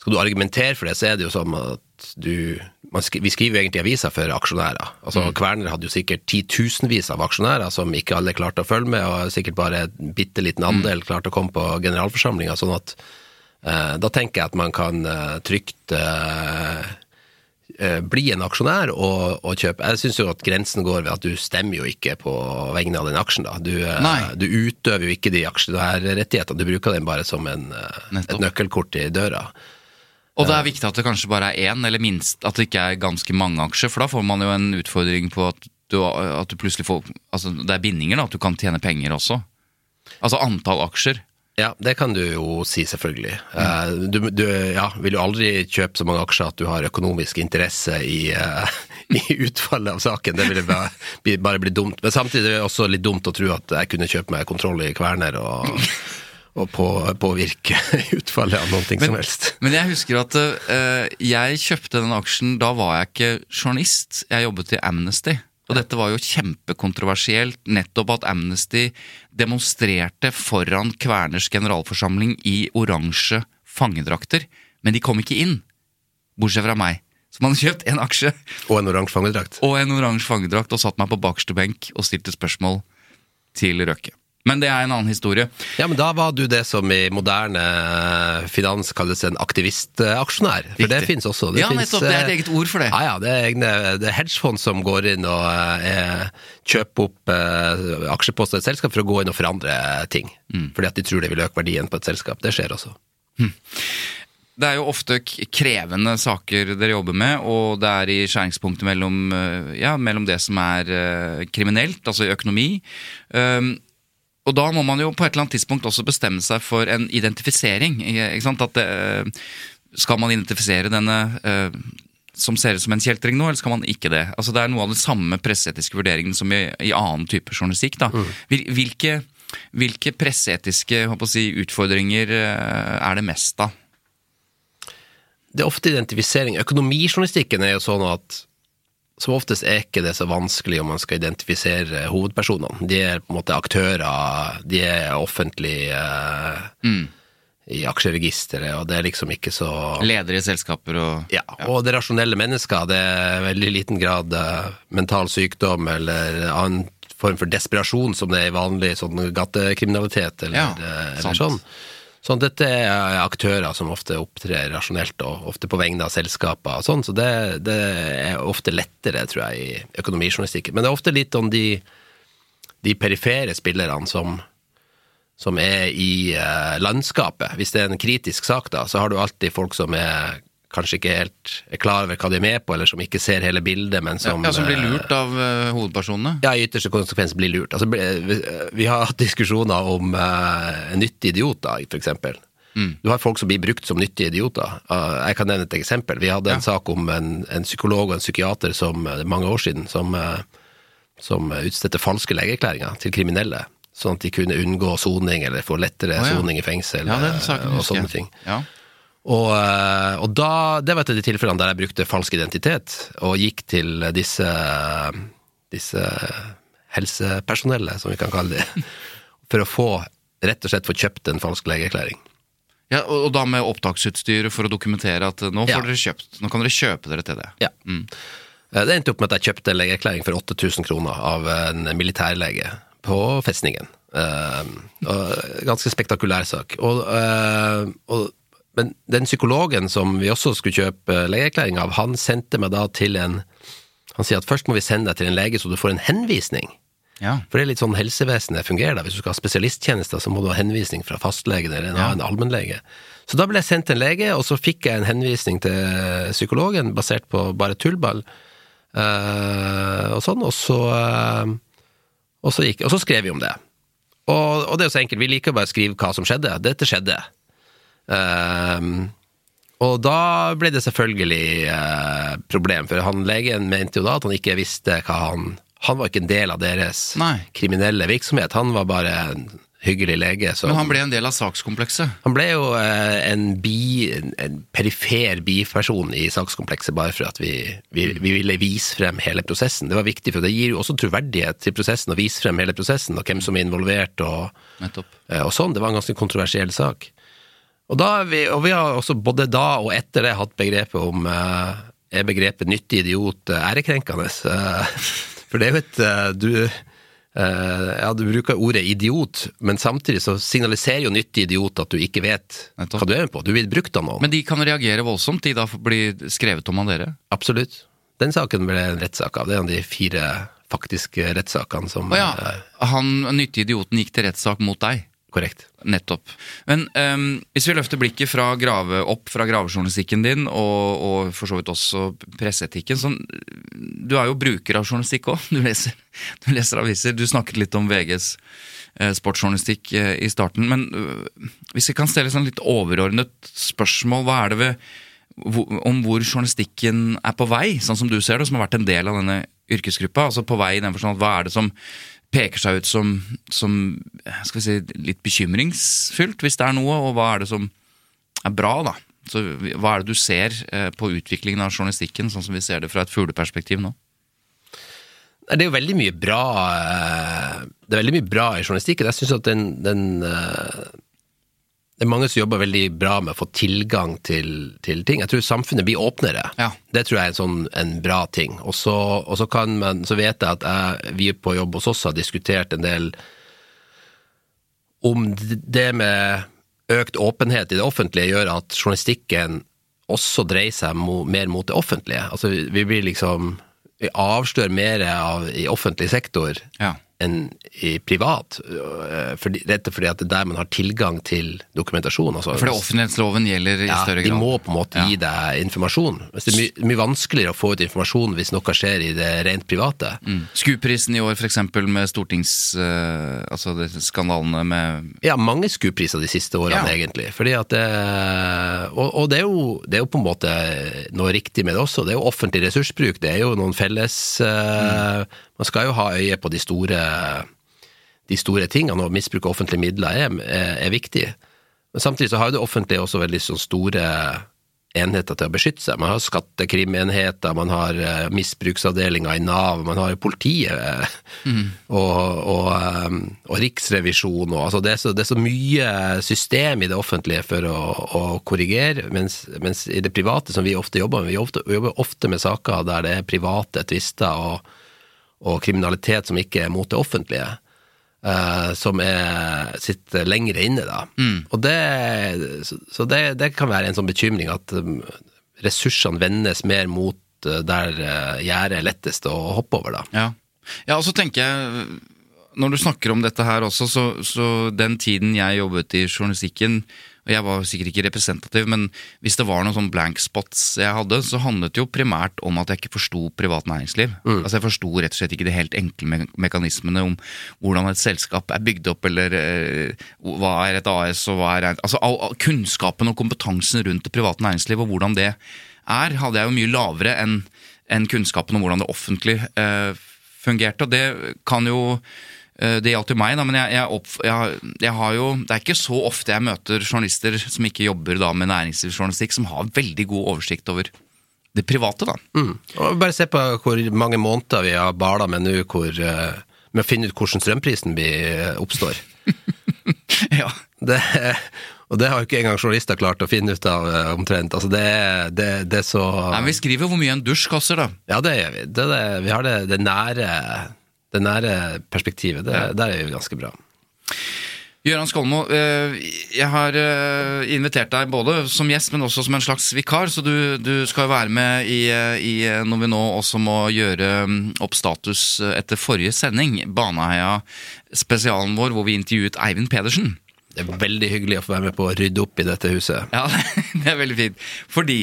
Skal du argumentere for det, så er det jo som at du man skri, Vi skriver jo egentlig aviser for aksjonærer. Altså Kverner hadde jo sikkert titusenvis av aksjonærer som ikke alle klarte å følge med, og sikkert bare en bitte liten andel klarte å komme på generalforsamlinga. Sånn at Eh, Da tenker jeg at man kan eh, trygt eh, eh, bli en aksjonær og, og kjøpe. Jeg syns jo at grensen går ved at du stemmer jo ikke på vegne av den aksjen. da. Du, eh, du utøver jo ikke de aksjonærrettighetene, du bruker den bare som en, eh, et nøkkelkort i døra. Og det er viktig at det kanskje bare er én, eller minst at det ikke er ganske mange aksjer, for da får man jo en utfordring på at du, at du plutselig får Altså det er bindinger, da, at du kan tjene penger også. Altså antall aksjer. Ja, det kan du jo si, selvfølgelig. Eh, Du, du ja, vil jo aldri kjøpe så mange aksjer at du har økonomisk interesse i, uh, i utfallet av saken. Det ville bare bare bli dumt. Men samtidig er det også litt dumt å tro at jeg kunne kjøpe meg kontroll i Kverner og, og på, påvirke utfallet av noe som helst. Men jeg husker at uh, jeg kjøpte den aksjen, da var jeg ikke journalist, jeg jobbet i Amnesty. Og dette var jo kjempekontroversielt, nettopp at Amnesty demonstrerte foran Kverners generalforsamling i oransje fangedrakter, men de kom ikke inn, bortsett fra meg. Så man kjøpt en aksje Og en oransje fangedrakt. og en oransje fangedrakt og satt meg på bakerste benk og stilte spørsmål til Røkke. Men det er en annen historie. Ja, men da var du det som i moderne eh, finans kalles en aktivistaksjonær. For det fins også. Det Ja, finnes, nettopp, det er et eh, eget ord for det. Ja, ja, det er egne det er hedgefond som går inn og eh, kjøper opp eh, aksjeposter i et selskap for å gå inn og forandre ting. Mm. Fordi at de tror det vil øke verdien på et selskap. Det skjer også. Det er jo ofte krevende saker dere jobber med, og det er i skjæringspunktet mellom, eh, ja, mellom det som er kriminelt, altså i økonomi. Og da må man jo på et eller annet tidspunkt også bestemme seg for en identifisering. Ikke sant? At det, eh, skal man identifisere denne uh, som ser ut som en kjeltring nå, eller skal man ikke det? Altså Det er noe av den samme presseetiske vurderingen som i, i annen type journalistikk. da. Hvil- Hvilke, hvilke presseetiske si, utfordringer uh, er det mest av? Det er ofte identifisering. Økonomijournalistikken er jo sånn at som oftest er ikke det så vanskelig om man skal identifisere hovedpersonene. De er på en måte aktører, de er offentlig eh, i aksjeregisteret, og det er liksom ikke så Ledere i selskaper og Ja, og det rasjonelle mennesker. Det er veldig liten grad eh, mental sykdom eller annen form for desperasjon som det er i vanlig sånn gatekriminalitet eller, Ja, eh, eller sånn. Sånn, dette er aktører som ofte opptrer rasjonelt, og ofte på vegne av selskaper og sånn, så det, det er ofte lettere, tror jeg, i økonomijournalistikken. Men det er ofte litt om de, de perifere spillerne som, som er i eh, landskapet. Hvis det er en kritisk sak, da, så har du alltid folk som er kanskje ikke helt er klar over hva de er med på, eller som ikke ser hele bildet, men som ja, som blir eh, lurt av uh, hovedpersonene. ja, i ytterste konsekvens blir lurt. Altså, vi, vi har hatt diskusjoner om uh, nyttige idioter, for eksempel. Du har folk som blir brukt som nyttige idioter. Jeg kan nevne et eksempel. Vi hadde en Ja. sak om en, en psykolog og en psykiater som mange år siden, som, som utstedte falske legeerklæringer til kriminelle. Sånn at de kunne unngå soning, eller få lettere oh, ja. soning i fengsel, Ja, og sånne ting. Ja. Og, eh, og da, det var et av de tilfellene der jeg brukte falsk identitet, og gikk til disse, disse helsepersonellet, som vi kan kalle det, for å få, rett og slett få kjøpt en falsk legeerklæring. Ja, og, da med opptaksutstyr for å dokumentere at eh, nå, får Ja. kjøpt, nå kan dere kjøpe dere til det. Ja. Mm. Det endte opp med at jeg kjøpte en legeerklæring for 8000 kroner av en militærlege på festningen. Uh, ganske spektakulær sak. Og, uh, og, men den psykologen som vi også skulle kjøpe legeerklæring av, han sendte meg da til en Han sier at først må vi sende deg til en lege så du får en henvisning. Ja. For det er litt sånn helsevesenet fungerer da. Hvis du skal ha spesialisttjenester, så må du ha henvisning fra fastlegen eller en Ja. annen allmennlege. Så da ble jeg sendt til en lege, og så fikk jeg en henvisning til psykologen basert på bare tullball. Uh, og sånn, og så, uh, og så gikk Og så skrev vi om det. Og, og det er jo så enkelt, vi liker bare å skrive hva som skjedde. Dette skjedde. Eh, og da ble det selvfølgelig eh, problem, for han legen mente jo da at han ikke visste hva han Han var ikke en del av deres Nei. kriminelle virksomhet, han var bare en hyggelig lege. Så Men han ble en del av sakskomplekset. han ble jo eh, en, bi, en, en perifer biperson i sakskomplekset, bare for at vi, vi, vi ville vise frem hele prosessen. Det var viktig, for det gir jo også troverdighet til prosessen å vise frem hele prosessen, og hvem som er involvert og, eh, og sånn. Det var en ganske kontroversiell sak. Og, da vi, og vi har også både da og etter det hatt begrepet om eh, Er begrepet nyttig idiot eh, ærekrenkende? Eh, for det er jo et eh, du, ja, du bruker ordet idiot, men samtidig så signaliserer jo nyttig idiot at du ikke vet hva du er med på. Du vil bruke av noen. Men de kan reagere voldsomt, de da blir skrevet om av dere? Absolutt. Den saken ble en rettssak av. Det er en av de fire faktiske rettssakene som Å ja. Han nyttige idioten gikk til rettssak mot deg? Korrekt. Nettopp. Men um, hvis vi løfter blikket fra grave, opp fra gravejournalistikken din, og, og for så vidt også presseetikken sånn, Du er jo bruker av journalistikk òg. Du, du leser aviser. Du snakket litt om VGs eh, sportsjournalistikk eh, i starten. Men uh, hvis vi kan stille sånn litt overordnet spørsmål, hva er det ved om hvor journalistikken er på vei, sånn som du ser det, som har vært en del av denne yrkesgruppa. altså på vei i den forstand Hva er det som peker seg ut som, som skal vi si, litt bekymringsfullt, hvis det er noe, og hva er det som er bra, da? Så Hva er det du ser eh, på utviklingen av journalistikken, sånn som vi ser det fra et fugleperspektiv nå? Det er jo veldig mye bra eh, Det er veldig mye bra i journalistikken. Jeg synes at den, den eh, Det er mange som jobber veldig bra med å få tilgang til, til ting. Jeg tror samfunnet blir åpnere. Ja. Det tror jeg er en sånn en bra ting. Og så, og så kan man Så vet jeg at jeg, vi på jobb hos oss har diskutert en del om det med økt åpenhet i det offentlige gjør at journalistikken også dreier seg mo, mer mot det offentlige. Altså, vi blir liksom Vi avslører mer av i offentlig sektor Ja. Enn i privat. øh, Fordi, rett og fordi at det er der man har tilgang til dokumentasjon. Altså, Fordi offentlighetsloven gjelder i ja, større de må på en måte gi deg informasjon. Det er mye, mye vanskeligere å få ut informasjon hvis noe skjer i det rent private. Mm. SKU-prisen i år, eksempel, med stortings... eh, altså skandalene med Ja, mange SKU-priser de siste årene, Ja. egentlig. Fordi at det, og, og det, er jo, det er jo på en måte noe riktig med det også. Det er jo offentlig ressursbruk. Det er jo noen felles eh, Man skal jo ha øye på de store, de store tingene, og misbruk av offentlige midler er, er, er viktig. Men samtidig så har jo det offentlige også veldig sånn store enheter til å beskytte seg. Man har skattekrimenheter, man har eh, misbruksavdelinger i Nav, man har jo politiet mm. og, og, eh, og Riksrevisjonen og altså det, er så, det er så mye system i det offentlige for å, å korrigere, mens, mens i det private, som vi ofte jobber med, vi ofte, vi jobber ofte med saker der det er private tvister og, og kriminalitet som ikke er mot det offentlige. uh, som er, sitter lengre inne, da. Og det, så, det, det kan være en sånn bekymring at um, ressursene vendes mer mot uh, der uh, gjerdet er lettest å hoppe over, da. Ja. ja, og så tenker jeg Når du snakker om dette her også, så, så den tiden jeg jobbet i journalistikken jeg var sikkert ikke representativ, men hvis det var noen sånn blank spots jeg hadde, så handlet det jo primært om at jeg ikke forsto privat næringsliv. Altså Jeg forsto rett og slett ikke de helt enkle me mekanismene om hvordan et selskap er bygd opp, eller eh, hva er et AS, og hva er Altså all, all kunnskapen og kompetansen rundt det private næringsliv, og hvordan det er, hadde jeg jo mye lavere enn en kunnskapen om hvordan det offentlige eh, fungerte. Og det kan jo Det gjaldt jo meg, da, men jeg, jeg, opp, jeg, jeg har jo Det er ikke så ofte jeg møter journalister som ikke jobber da med næringslivsjournalistikk, som har veldig god oversikt over det private, da. Mm. Og bare se på hvor mange måneder vi har bala med nå hvor, uh, med å finne ut hvordan strømprisen blir, oppstår. ja. Det, og det har jo ikke engang journalister klart å finne ut av omtrent. Altså det, det, det er så Nei, men vi skriver hvor mye en dusj koster, da. Ja, det gjør vi. Det, vi har det, nære, det nære perspektivet. Det, Der er jo ganske bra. Gøran Skolmo, eh, jeg har eh, invitert deg både som gjest, men også som en slags vikar. Så du, du skal være med i, eh, i, når vi nå også må gjøre mm, opp status etter forrige sending. Baneheia-spesialen vår hvor vi intervjuet Eivind Pedersen. Det er veldig hyggelig å få være med på å rydde opp i dette huset. Ja, det er veldig fint. Fordi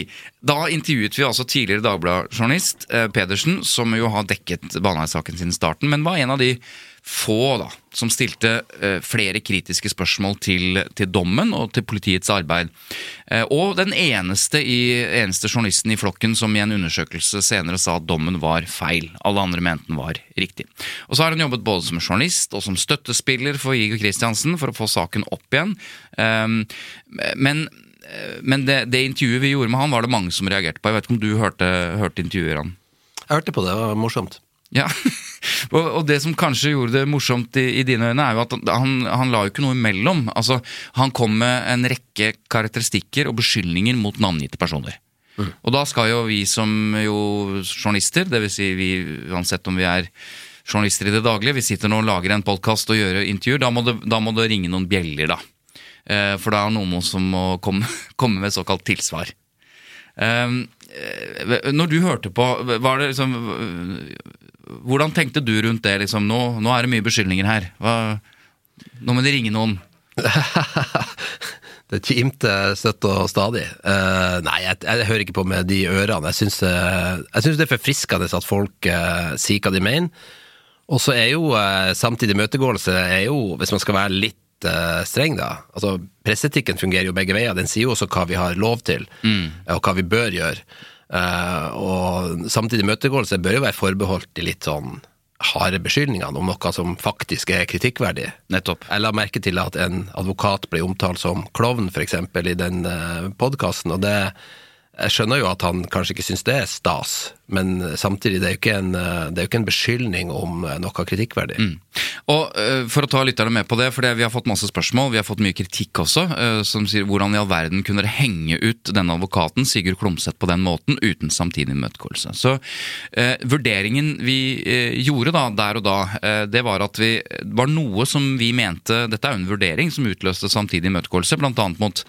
da intervjuet vi altså tidligere Dagbladet-journalist Pedersen, som jo har dekket Baneheia-saken siden starten, men var en av de få da, som stilte eh, flere kritiske spørsmål til, til, dommen og til politiets arbeid. Eh, og den eneste, i, eneste, journalisten i flokken som i en undersøkelse senere sa at dommen var feil. Alle andre mente den var riktig. Og Så har hun jobbet både som journalist og som støttespiller for Igor Kristiansen for å få saken opp igjen. Eh, men men det, det, intervjuet vi gjorde med han, var det mange som reagerte på. Jeg vet ikke om du hørte, hørte intervjuet? Jeg hørte på det, det var morsomt. Ja, og, det som kanskje gjorde det morsomt i, i dine øyne, er jo at han, han, la jo ikke noe imellom. Altså, Han kom med en rekke karakteristikker og beskyldninger mot navngitte personer. Mm. Og da skal jo vi som jo journalister, dvs. Si vi, uansett om vi er journalister i det daglige, vi sitter nå og lager en podkast og gjør intervjuer, da må, det, da må det ringe noen bjeller, da. Eh, for da er noen som må komme, komme med såkalt tilsvar. Um, når du hørte på, var det liksom hvordan tenkte du rundt det? Liksom? Nå, nå er det mye beskyldninger her. Hva, nå må de ringe noen. det kimte støtt og stadig. Uh, nei, jeg, jeg, hører ikke på med de ørene. Jeg syns, uh, det er forfriskende at folk uh, sier hva de mener. Og så er jo samtidig imøtegåelse er jo, hvis man skal være litt streng, da altså Presseetikken fungerer jo begge veier. Den sier jo også hva vi har lov til, mm. og hva vi bør gjøre. Uh, og samtidig imøtegåelse bør jo være forbeholdt de litt sånn harde beskyldningene om noe som faktisk er kritikkverdig. Nettopp. Jeg la merke til at en advokat ble omtalt som klovn, f.eks., i den eh, podkasten, og det jeg skjønner jo at han kanskje ikke syns det er stas, men samtidig, det er jo ikke en, er jo ikke en beskyldning om noe kritikkverdig. Mm. Og uh, For å ta lytterne med på det, for vi har fått masse spørsmål, vi har fått mye kritikk også, som sier hvordan i all verden kunne dere henge ut denne advokaten, Sigurd Klomsæt, på den måten, uten samtidig imøtegåelse. Så uh, vurderingen vi gjorde da, der og da, det var at vi var noe som vi mente Dette er jo en vurdering som utløste samtidig imøtegåelse, bl.a. mot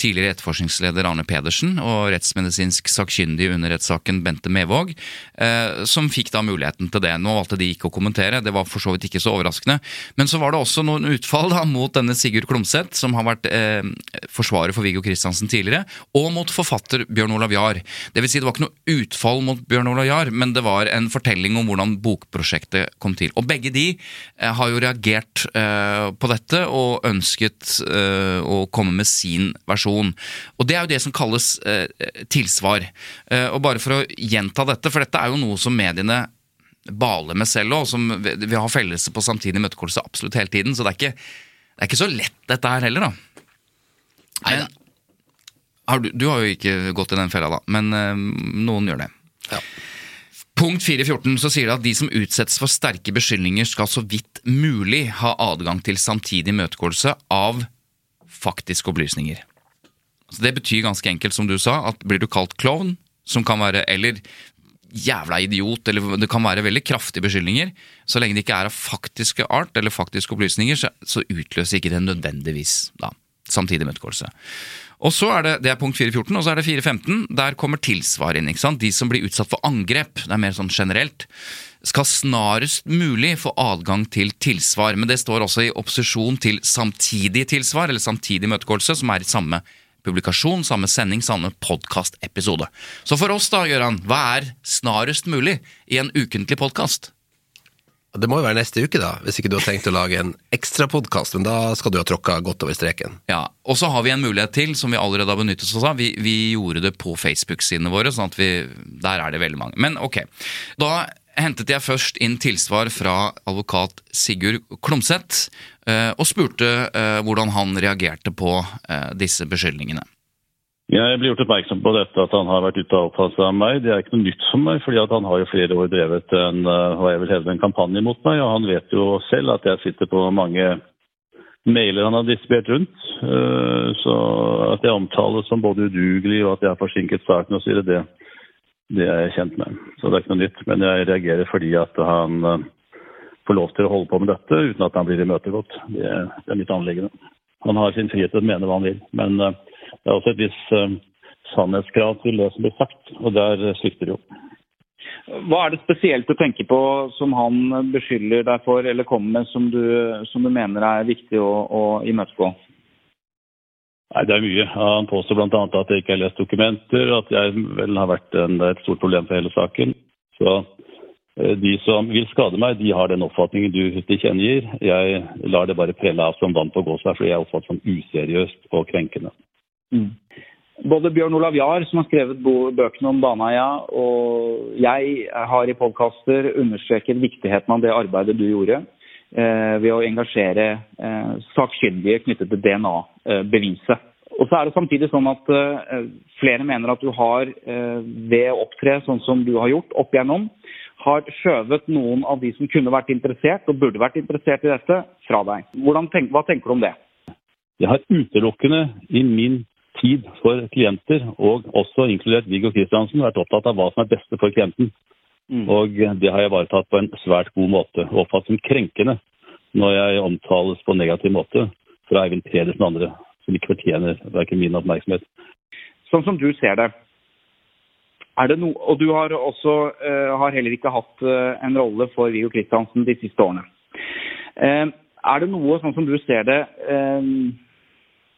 tidligere etterforskningsleder Arne Pedersen og rettsmedisinsk sakkyndig under rettssaken Bente Mevåg, eh, som fikk da muligheten til det. Nå valgte de ikke å kommentere, det var for så vidt ikke så overraskende. Men så var det også noen utfall da mot denne Sigurd Klomsæt, som har vært eh, forsvarer for Viggo Kristiansen tidligere, og mot forfatter Bjørn Olav Jahr. Det vil si, det var ikke noe utfall mot Bjørn Olav Jahr, men det var en fortelling om hvordan bokprosjektet kom til. Og begge de eh, har jo reagert eh, på dette og ønsket eh, å komme med sin versjon versjon. Og Det er jo det som kalles eh, tilsvar. Eh, og bare for å gjenta dette, for dette er jo noe som mediene baler med selv òg, som vi har fellelse på samtidig imøtegåelse absolutt hele tiden. Så det er, ikke, det er ikke så lett dette her heller, da. Men, har du, du, har jo ikke gått i den fella, da, men eh, noen gjør det. Ja. Punkt 4.14 så sier det at de som utsettes for sterke beskyldninger, skal så vidt mulig ha adgang til samtidig imøtegåelse av faktiske opplysninger. Så Det betyr ganske enkelt, som du sa, at blir du kalt klovn, som kan være eller jævla idiot, eller det kan være veldig kraftige beskyldninger, så lenge det ikke er av faktiske art eller faktiske opplysninger, så, så utløser ikke det nødvendigvis da, samtidig imøtegåelse. Og så er det, det er punkt 4.14, og så er det 4.15. Der kommer tilsvar inn. ikke sant? De som blir utsatt for angrep, det er mer sånn generelt, skal snarest mulig få adgang til tilsvar. Men det står også i opposisjon til samtidig tilsvar, eller samtidig imøtegåelse, som er i samme publikasjon, samme sending, samme podkastepisode. Så for oss, da, Gøran, hva er snarest mulig i en ukentlig podkast? Det må jo være neste uke, da, hvis ikke du har tenkt å lage en ekstrapodkast. Men da skal du ha tråkka godt over streken. Ja, Og så har vi en mulighet til, som vi allerede har benyttet oss av. Vi, vi gjorde det på Facebook-sidene våre, sånn at vi, der er det veldig mange. Men ok. Da hentet jeg først inn tilsvar fra advokat Sigurd Klomsæt, og spurte eh, hvordan han reagerte på eh, disse beskyldningene. Jeg blir gjort oppmerksom på dette at han har vært ute og oppfattet av meg. Det er ikke noe nytt for meg, fordi han har jo flere år drevet en, hva jeg vil hevde, en kampanje mot meg. Og han vet jo selv at jeg sitter på mange mailer han har distribuert rundt. Så at jeg omtales som både udugelig og at jeg har forsinket starten osv., det, det er jeg kjent med. Så det er ikke noe nytt. Men jeg reagerer fordi at han eh, få lov til å holde på med dette uten at han blir imøtegått. Det, det er mitt anliggende. Han har sin frihet til å mene hva han vil, men uh, det er også et visst uh, sannhetskrav til det som blir sagt, og der svikter det jo. Hva er det spesielt du tenker på som han beskylder deg for eller kommer med, som du, som du mener er viktig å, å imøtegå? Nei, Det er mye. Han påstår bl.a. at jeg ikke har lest dokumenter, at jeg vel har vært en, et stort problem for hele saken. Så eh, de som vil skade meg, de har den oppfatningen du tilkjennegir. Jeg lar det bare prelle av som vann på gåsvær, fordi jeg er oppfattet som useriøst og krenkende. Mm. Både Bjørn Olav Jahr, som har skrevet bøkene om Baneheia, og jeg har i podkaster understreket viktigheten av det arbeidet du gjorde eh, ved å engasjere eh, sakkyndige knyttet til DNA-beviset. Og så er det samtidig sånn at eh, flere mener at du har, uh, ved å opptre sånn som du har gjort opp igjennom, har skjøvet noen av de som kunne vært interessert og burde vært interessert i dette, fra deg. Tenk, hva tenker du om det? Jeg har utelukkende i min tid for klienter, og også inkludert Viggo Kristiansen, vært opptatt av hva som er beste for klienten. Mm. Og det har jeg ivaretatt på en svært god måte. Og oppfattet som krenkende når jeg omtales på en negativ måte fra Eivind Pedersen og andre som ikke fortjener verken min oppmerksomhet. Sånn som du ser det, noe, og du har også uh, har heller ikke hatt uh, en rolle for Viggo Kristiansen de siste årene. Uh, er det noe, sånn som du ser det,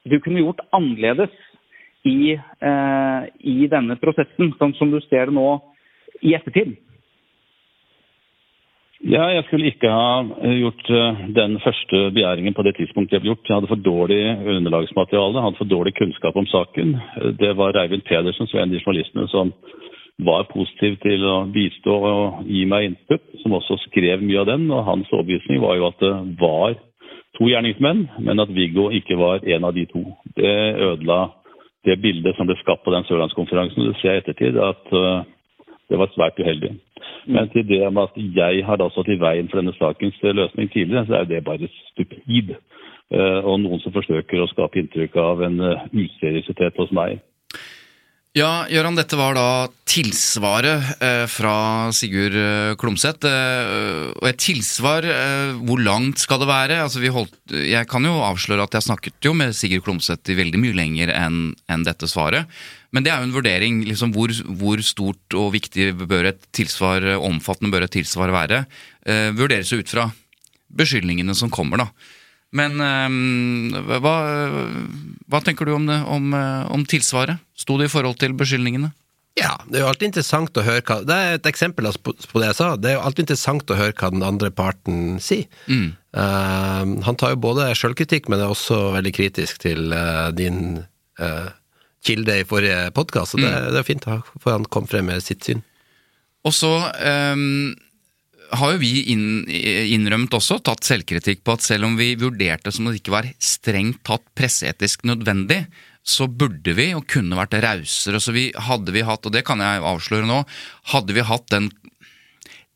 du kunne gjort annerledes i, i, denne prosessen, sånn som du ser det nå i ettertid? Ja, jeg skulle ikke ha eh, gjort eh, den første begjæringen på det tidspunktet jeg ble gjort. Jeg hadde for dårlig underlagsmateriale, hadde for dårlig kunnskap om saken. Det var Reivind Pedersen, som var en av journalistene som var positiv til å bistå og gi meg input, som også skrev mye av den. Og hans overbevisning var jo at det var to gjerningsmenn, men at Viggo ikke var en av de to. Det ødela det bildet som ble skapt på den sørlandskonferansen. Det ser i ettertid at eh, det var svært uheldig. Men til det med at jeg har da stått i veien for denne sakens løsning tidligere, så er det bare stupid. Eh, og noen som forsøker å skape inntrykk av en eh, useriøsitet hos meg. Ja, Gøran, dette var da tilsvaret eh, fra Sigurd eh, Klomsæt. Eh, og et tilsvar, eh, hvor langt skal det være? Altså, holdt, jeg kan jo avsløre at jeg snakket jo med Sigurd Klomsæt i veldig mye lenger enn en dette svaret. Men det er jo en vurdering. liksom Hvor, hvor stort og viktig bør et tilsvar, omfattende bør et tilsvar være? Eh, vurderes ut fra beskyldningene som kommer, da. Men eh, hva, hva, tenker du om, det, om, eh, om tilsvaret? Sto det i forhold til beskyldningene? Ja, det er jo alltid interessant å høre hva Det er et eksempel altså, på det jeg sa. Det er jo alltid interessant å høre hva den andre parten sier. Mm. Uh, han tar jo både sjølkritikk, men er også veldig kritisk til uh, din uh, kilde i forrige podkast, så det, mm. det, er fint For han kom frem med sitt syn. Og så um, har jo vi inn, innrømt også, tatt selvkritikk på at selv om vi vurderte som det ikke var strengt tatt presseetisk nødvendig, så burde vi og kunne vært rausere. Så vi, hadde vi hatt, og det kan jeg avsløre nå, hadde vi hatt den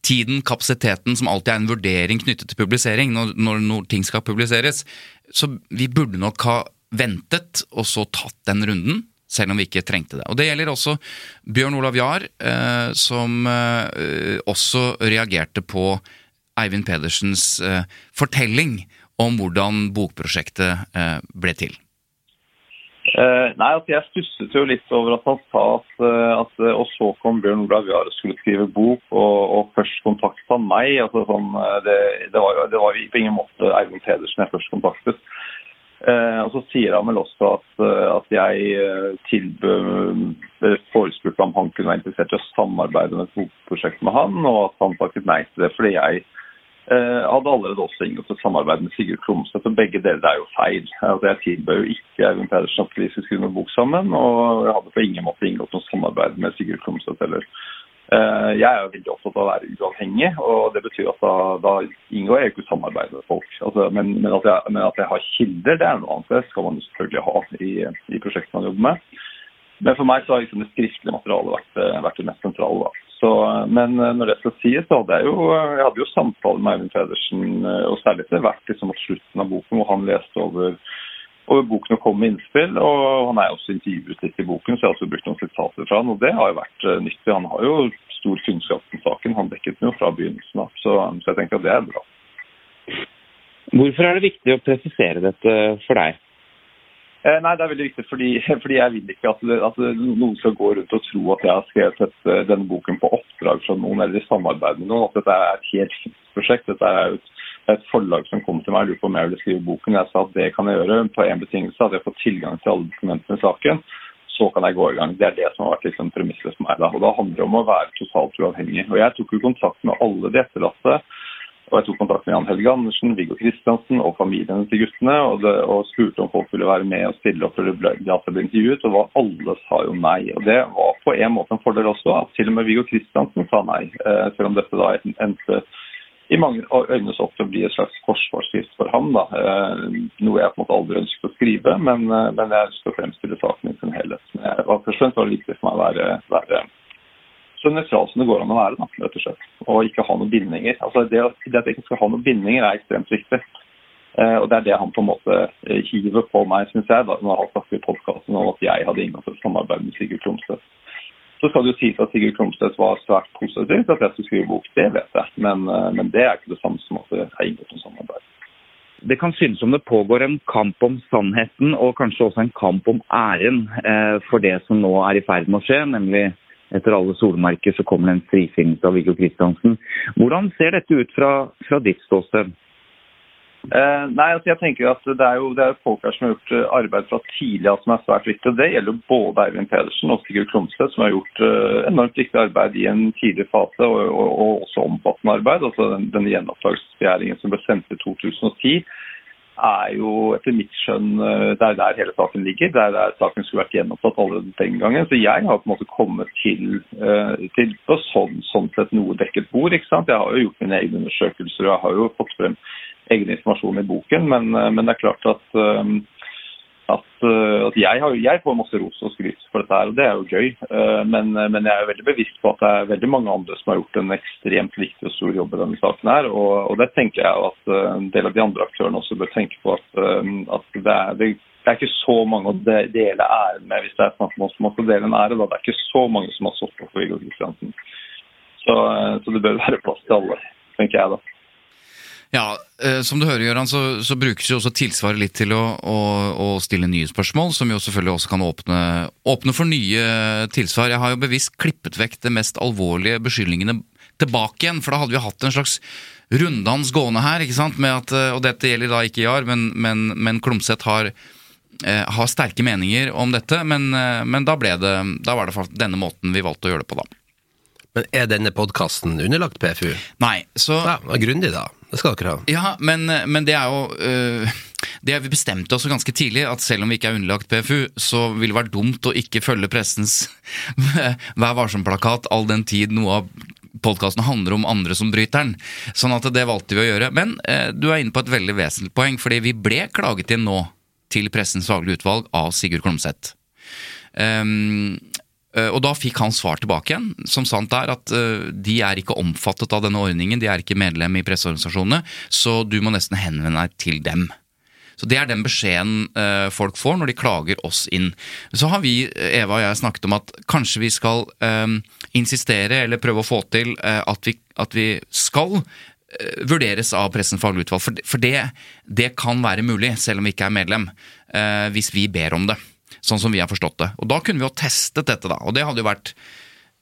tiden, kapasiteten, som alltid er en vurdering knyttet til publisering når, når, når ting skal publiseres, så vi burde nok ha ventet og så tatt den runden selv om vi ikke trengte det. Og Det gjelder også Bjørn Olav Jahr, eh, som eh, også reagerte på Eivind Pedersens eh, fortelling om hvordan bokprosjektet eh, ble til. Uh, nei, altså Jeg stusset jo litt over at han sa at, uh, at Og så kom Bjørn Olav Jahr og skulle skrive bok, og, og først kontakta meg. altså sånn, det, det, var jo det var på ingen måte Eivind Pedersen jeg først kontaktet. Eh, og Så sier han vel også at, eh, at jeg eh, tilbød forespurte om han kunne være interessert i å samarbeide med et bokprosjekt med han, og at han takket nei til det fordi jeg eh, hadde allerede også inngått et samarbeid med Sigurd Klomsæt. og Begge deler er jo feil. Altså, jeg tilbød jo ikke Eivind Pedersen at vi skulle skrive noen bok sammen, og jeg hadde på ingen måte inngått noe samarbeid med Sigurd Klomsæt heller. Eh, jeg er jo veldig opptatt av å være uavhengig, og det betyr at da, da inngår jeg ikke samarbeid med folk. Altså, men, men, at jeg, men, at jeg, har kilder, det er noe annet. Det skal man jo selvfølgelig ha i, i prosjektet man jobber med. Men for meg så har liksom det skriftlige materialet vært, eh, vært, det mest sentrale. da. Så, men eh, når det skal sies, så hadde jeg jo, jeg hadde jo samtaler med Eivind Pedersen, og særlig etter hvert liksom mot slutten av boken, hvor han leste over over boken og kom med innspill. og Han er også intervjuet litt i boken, så jeg har også brukt noen sitater fra han. og Det har jo vært uh, nyttig. Han har jo stor kunnskap om saken. Han dekket den jo fra begynnelsen av, så, så, jeg tenker at det er bra. Hvorfor er det viktig å presisere dette for deg? Eh, nei, det er veldig viktig fordi, fordi jeg vil ikke at, at, noen skal gå rundt og tro at jeg har skrevet et, eh, denne boken på oppdrag fra noen eller i samarbeid med noen. At dette er et helt fint prosjekt. Dette er et, et, forlag som kom til meg og lurte på om jeg ville skrive boken. Jeg sa at det kan jeg gjøre på én betingelse, at jeg får tilgang til alle dokumentene i saken. Så kan jeg gå i gang. Det er det som har vært liksom premisset for meg. Da. Og da handler det om å være totalt uavhengig. Og jeg tok jo kontakt med alle de etterlatte og Jeg tok kontakt med Jan Helge Andersen, Viggo Kristiansen og familiene til guttene og, det, og, spurte om folk ville være med og stille opp for ble, at det ble intervjuet. og Alle sa jo nei. og Det var på en måte en fordel også, til og med Viggo Kristiansen sa nei. Eh, selv om dette da endte i mange øyne så ofte bli et slags forsvarsskrift for ham. da, eh, Noe jeg på en måte aldri ønsket å skrive, men, eh, men jeg ønsker å fremstille saken i sin helhet. Og først og fremst var det viktig for meg å være, være så nøytral som det går an å være, da, rett og slett. Og ikke ha noen bindinger. Altså det, det at jeg ikke skal ha noen bindinger, er ekstremt viktig. Eh, og Det er det han på en måte hiver på meg, syns jeg, da, når han snakker i podkasten om at jeg hadde inngått et samarbeid med Sigurd Klomstøt. Så skal det jo sies at Sigurd Klomstøt var svært positiv til at jeg skulle skrive bok, det vet jeg. Men, eh, men det er ikke det samme som at det er inngått noe samarbeid. Det kan synes som det pågår en kamp om sannheten, og kanskje også en kamp om æren eh, for det som nå er i ferd med å skje, nemlig etter alle solmerker så kommer det en frifinnelse av Viggo Kristiansen. Hvordan ser dette ut fra, fra ditt ståsted? Eh, nei, altså jeg tenker at Det er jo det folk her som har gjort eh, arbeid fra tidlig av som er svært viktig. og Det gjelder både Eivind Pedersen og Sigurd Klomsted, som har gjort eh, enormt viktig arbeid i en tidlig fase, og, og, og også omfattende arbeid. altså den, Denne gjenopptakelsesbegjæringen som ble sendt i 2010 er jo etter mitt skjønn eh, det er der hele saken ligger. Det er der saken skulle vært gjenopptatt allerede den gangen. Så jeg har på en måte kommet til, eh, til på sånn, sånn, sett noe dekket bord. ikke sant? Jeg har jo gjort mine egne undersøkelser og jeg har jo fått frem egen informasjon i boken. Men, eh, men det er klart at at, uh, at jeg, har, jeg, får masse ros og skryt for dette her, og det er jo gøy. Men, men, jeg er veldig bevisst på at det er veldig mange andre som har gjort en ekstremt viktig og stor jobb i denne saken. her, Og, og det tenker jeg at en del av de andre aktørene også bør tenke på at, at det, er, det, det, er, ikke så mange å dele æren med hvis det er snakk om å dele en ære. Da. Det er ikke så mange som har stått på for Viggo Kristiansen. Så, så det bør være plass til alle, tenker jeg da. Ja, eh, som du hører, Gøran, så, så, brukes jo også tilsvaret litt til å, å, å, stille nye spørsmål, som jo selvfølgelig også kan åpne, åpne, for nye tilsvar. Jeg har jo bevisst klippet vekk de mest alvorlige beskyldningene tilbake igjen, for da hadde vi hatt en slags runddans gående her, ikke sant, med at, eh, og dette gjelder da ikke Jar, men, men, men Klumseth har eh, har sterke meninger om dette, men, men da, ble det, da var det denne måten vi valgte å gjøre det på, da. Men er denne podkasten underlagt PFU? Nei, så Ja, Grundig, da. Det skal dere ha. Ja, men, men det er jo øh, Det vi bestemte oss ganske tidlig, at selv om vi ikke er underlagt PFU, så vil det være dumt å ikke følge pressens Vær varsom-plakat all den tid noe av podkasten handler om andre som bryter den. Sånn at det valgte vi å gjøre. Men øh, du er inne på et veldig vesentlig poeng, fordi vi ble klaget inn nå til Pressens faglige utvalg av Sigurd Klomsæt. Um, Eh, og da fikk han svar tilbake igjen, som sant er at uh, de er ikke omfattet av denne ordningen, de er ikke medlem i presseorganisasjonene, så du må nesten henvende deg til dem. Så Det er den beskjeden uh, folk får når de klager oss inn. Så har vi, Eva og jeg, snakket om at kanskje vi skal uh, insistere eller prøve å få til at vi, at, vi, skal vurderes av Pressens faglige utvalg. For, det, det, kan være mulig, selv om vi ikke er medlem, hvis vi ber om det sånn som vi har forstått det. Og Da kunne vi jo testet dette, da, og det hadde jo vært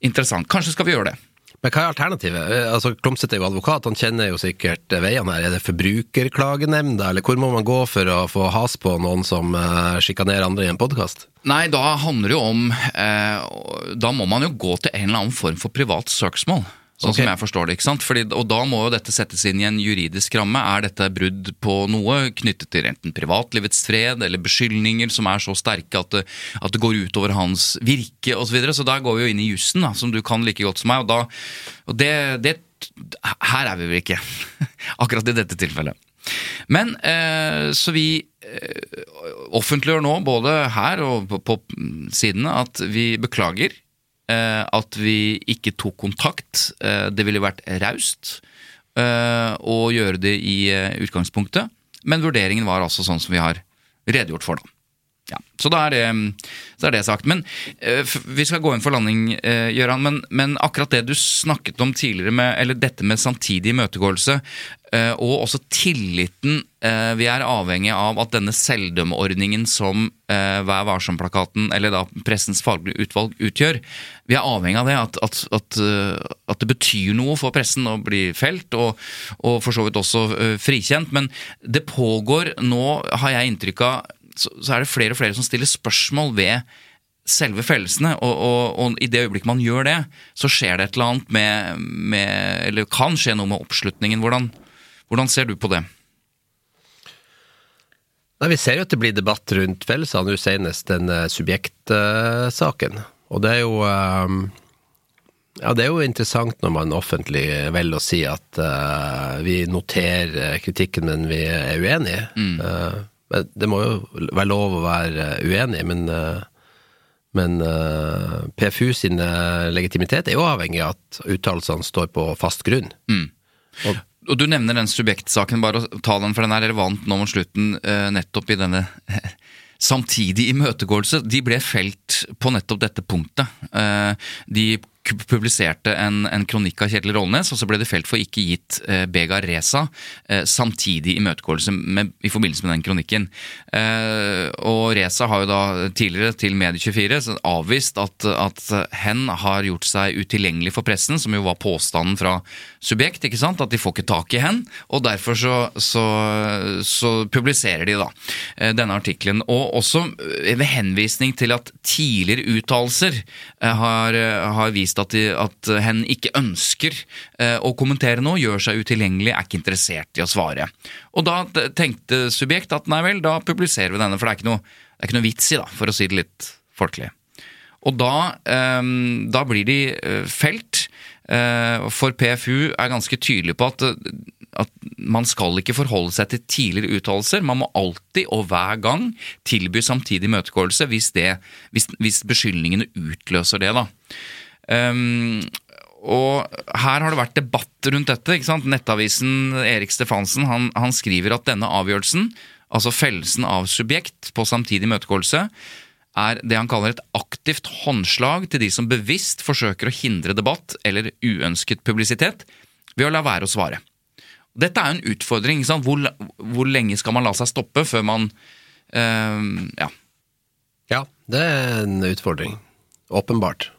interessant. Kanskje skal vi gjøre det. Men hva er alternativet? Eh, altså, Klomsæt er jo advokat, han kjenner jo sikkert veiene her. Er det Forbrukerklagenemnda, eller hvor må man gå for å få has på noen som uh, sjikanerer andre i en podkast? Nei, da handler det jo om eh, Da må man jo gå til en eller annen form for privat søksmål. Sånn okay. som jeg forstår det. ikke sant? Fordi, og Da må jo dette settes inn i en juridisk ramme. Er dette brudd på noe knyttet til enten privatlivets fred eller beskyldninger som er så sterke at det, at det går utover hans virke osv. Så, videre. så da går vi jo inn i jussen, som du kan like godt som meg. og, da, og det, det, Her er vi vel ikke, akkurat i dette tilfellet. Men eh, så vi eh, offentliggjør nå, både her og på, på sidene, at vi beklager at vi ikke tok kontakt. Eh, det ville vært raust eh, å gjøre det i utgangspunktet, men vurderingen var altså sånn som vi har redegjort for, da. Ja, så da er det, så er det sagt. Men eh, Vi skal gå inn for landing, uh, Gøran. Men, men akkurat det du snakket om tidligere, med, eller dette med samtidig imøtegåelse, eh, og også tilliten vi er avhengig av at denne selvdømmeordningen som Vær varsom-plakaten, eller da Pressens faglige utvalg, utgjør, vi er avhengig av det. At, at, at, at det betyr noe for pressen å bli felt, og, og for så vidt også frikjent. Men det pågår nå, har jeg inntrykk av, så, så er det flere og flere som stiller spørsmål ved selve fellelsene, og, og, og i det øyeblikket man gjør det, så skjer det et eller annet med, med Eller kan skje noe med oppslutningen. Hvordan, hvordan ser du på det? Nei, Vi ser jo at det blir debatt rundt fellesene, nå senest den eh, subjektsaken. Og det er jo eh, Ja, det er jo interessant når man offentlig velger å si at uh, vi noterer kritikken, men vi er uenige. Mm. Det må jo være lov å være uenig, men, eh, men eh, PFU sin eh, legitimitet er jo avhengig av at uttalelsene står på fast grunn. Og Og Du nevner den subjektsaken, bare å ta den, for den er relevant nå mot slutten, eh, nettopp i denne samtidig imøtegåelse. De ble felt på nettopp dette punktet. Eh, De publiserte en, en kronikk av Kjetil Rollnes, og så ble det felt for ikke gitt eh, Bega Reza eh, samtidig imøtegåelse i forbindelse med den kronikken. Eh, og Reza har jo da tidligere til Medie24 avvist at, at hen har gjort seg utilgjengelig for pressen, som jo var påstanden fra subjekt, ikke sant? at de får ikke tak i hen, og derfor så, så, så publiserer de da eh, denne artikkelen. Og også eh, ved henvisning til at tidligere uttalelser eh, har, har vist at, de, at hen ikke ønsker eh, å kommentere noe, gjør seg utilgjengelig, er ikke interessert i å svare. Og da tenkte subjekt at nei vel, da publiserer vi denne, for det er ikke noe, er ikke noe vits i, da, for å si det litt folkelig. Og da, eh, da blir de eh, felt, for PFU er ganske tydelig på at, at man skal ikke forholde seg til tidligere uttalelser. Man må alltid og hver gang tilby samtidig imøtegåelse hvis, hvis, hvis beskyldningene utløser det. da. Um, og her har det vært debatt rundt dette. ikke sant? Nettavisen Erik Stefansen han, han skriver at denne avgjørelsen, altså fellelsen av subjekt på samtidig imøtegåelse, er det han kaller et aktivt håndslag til de som bevisst forsøker å hindre debatt eller uønsket publisitet ved å la være å svare. Dette er jo en utfordring. ikke sant? Hvor, hvor lenge skal man la seg stoppe før man eh, Ja. Ja, det er en utfordring. Åpenbart.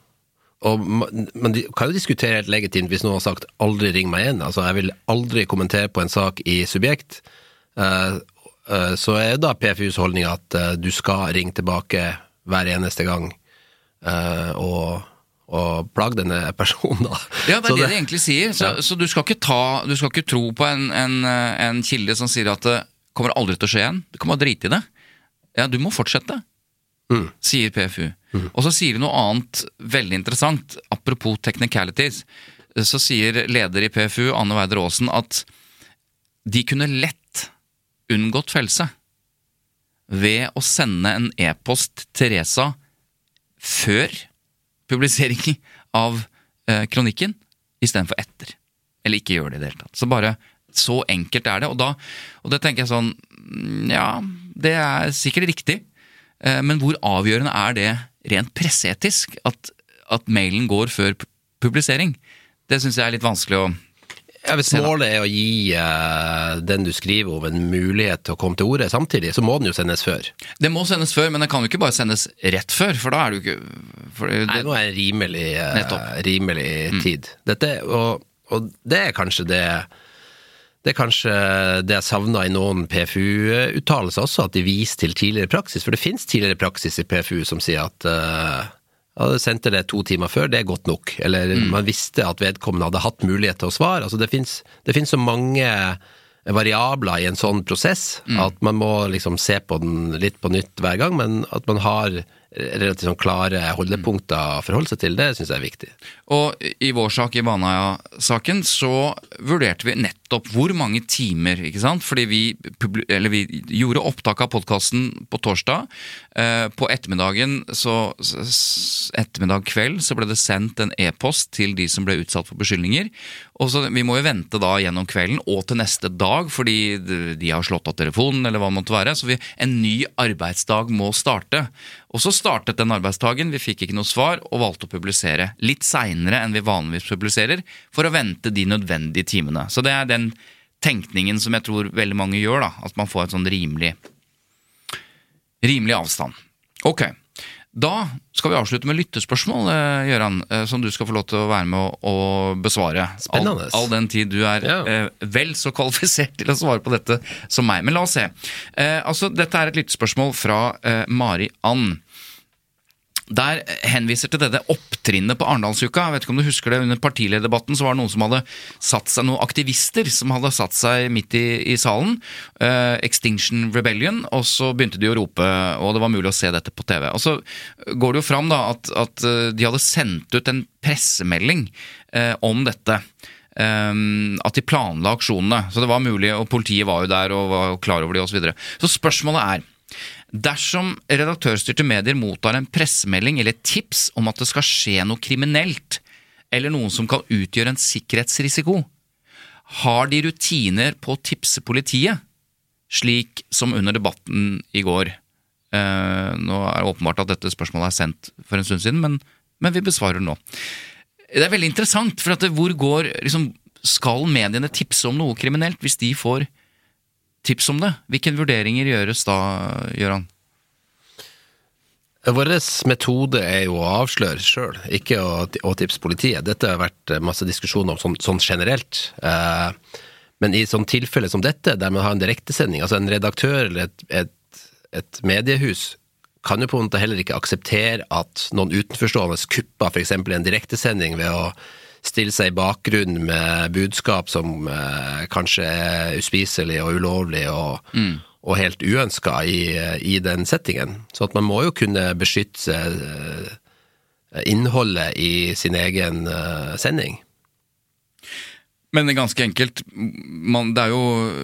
Og ma- man kan jo diskutere helt legitimt hvis noen har sagt 'aldri ring meg igjen'. Altså, jeg vil aldri kommentere på en sak i subjekt. Uh, uh, så er da PFUs holdning at uh, du skal ringe tilbake hver eneste gang og, og plage denne personen, da. Ja, det er Så det, de egentlig sier. Så, Ja. så du, skal ikke ta, du skal ikke tro på en, en, en kilde som sier at det kommer aldri til å skje igjen. Du kan bare drite i det. Ja, du må fortsette, Mm. sier PFU. Og så sier de noe annet veldig interessant, apropos technicalities. Så sier leder i PFU, Anne Weider Aasen, at de kunne lett unngått fellelse ved å sende en e-post til Reza før publiseringen av eh, kronikken, istedenfor etter. Eller ikke gjør det i det hele tatt. Så bare så enkelt er det. Og, da, og det tenker jeg sånn mm, Ja, det er sikkert riktig, men hvor avgjørende er det rent presseetisk at, at mailen går før publisering? Det syns jeg er litt vanskelig å Ja, hvis målet er å gi eh, den du skriver om en mulighet til å komme til orde samtidig, så må den jo sendes før. Det må sendes før, men den kan jo ikke bare sendes rett før, for da er du ikke det, Nei, nå er det rimelig, eh, Mm. rimelig tid. Dette, og, og det er kanskje det det er kanskje det jeg savna i noen PFU-uttalelser også, at de viser til tidligere praksis. For det finnes tidligere praksis i PFU som sier at uh, ja, du sendte det to timer før, det er godt nok. Eller Mm. man visste at vedkommende hadde hatt mulighet til å svare. Altså det finnes, det finnes så mange variabler i en sånn prosess Mm. at man må liksom se på den litt på nytt hver gang, men at man har relativt sånn klare holdepunkter å forholde seg til, det syns jeg er viktig. Og i vår sak, i Baneheia-saken, så vurderte vi nettopp hvor mange timer, ikke sant? Fordi vi, vi gjorde opptak av podkasten på torsdag. Eh, på ettermiddagen, så ettermiddag kveld, så ble det sendt en e-post til de som ble utsatt for beskyldninger. Og så Vi må jo vente da gjennom kvelden og til neste dag, fordi de har slått av telefonen eller hva det måtte være. Så vi, en ny arbeidsdag må starte. Og så startet den arbeidstagen, vi fikk ikke noe svar og valgte å publisere litt seinere enn vi vanligvis publiserer, for å vente de nødvendige timene. Så det er den tenkningen som jeg tror veldig mange gjør, da, at man får et sånn rimelig, rimelig avstand. Ok, da skal vi avslutte med lyttespørsmål, eh, Gøran, eh, som du skal få lov til å være med å, besvare. Spennende. All, all, den tid du er ja. eh, vel så kvalifisert til å svare på dette som meg. Men la oss se. Altså, dette er et lyttespørsmål fra Mari Ann der henviser til dette opptrinnet på Arendalsuka. Jeg vet ikke om du husker det, Under partilederdebatten så var det noen som hadde satt seg, noen aktivister som hadde satt seg midt i, i salen. Uh, Extinction Rebellion. Og så begynte de å rope, og det var mulig å se dette på TV. Og Så går det jo fram da at, at eh, de hadde sendt ut en pressemelding uh, om dette. At de planla aksjonene. Så det var mulig, og politiet var jo der og var klar over det osv. Så, videre. så spørsmålet er Dersom redaktørstyrte medier mottar en pressemelding eller tips om at det skal skje noe kriminelt, eller noen som kan utgjøre en sikkerhetsrisiko, har de rutiner på å tipse politiet, slik som under debatten i går? Eh, nå er det åpenbart at dette spørsmålet er sendt for en stund siden, men, men vi besvarer det nå. Det er veldig interessant, for at hvor går liksom, Skal mediene tipse om noe kriminelt hvis de får tips om det. Hvilke vurderinger gjøres da, Gøran? Vår metode er jo å avsløre sjøl, ikke å, å, tipse politiet. Dette har vært masse diskusjoner om sånn, sånn generelt. Eh, men i sånn tilfelle som dette, der man har en direktesending, altså en redaktør eller et, et, et mediehus kan jo på en måte heller ikke akseptere at noen utenforstående kupper f.eks. en direktesending ved å stille seg i bakgrunnen med budskap som eh, kanskje er uspiselig og ulovlig og, mm. og helt uønska i, i, den settingen. Så at man må jo kunne beskytte eh, innholdet i sin egen eh, sending. Men det ganske enkelt, man, det er jo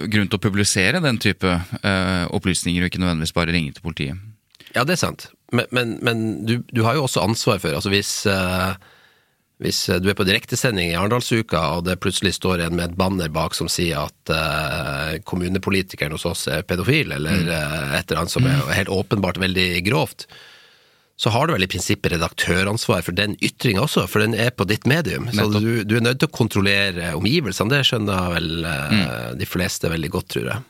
grunn til å publisere den type eh, opplysninger, og ikke nødvendigvis bare ringe til politiet. Ja, det er sant. Men, men, men du, du, har jo også ansvar for altså Hvis uh, hvis eh, du er på direktesending i Arendalsuka, og det plutselig står en med et banner bak som sier at uh, kommunepolitikeren hos oss er pedofil, eller uh, et eller annet som er mm. helt åpenbart veldig grovt, så har du vel i prinsippet redaktøransvar for den ytringa også, for den er på ditt medium. Så du, du, er nødt til å kontrollere omgivelsene, det skjønner vel uh, mm. de fleste veldig godt, tror jeg.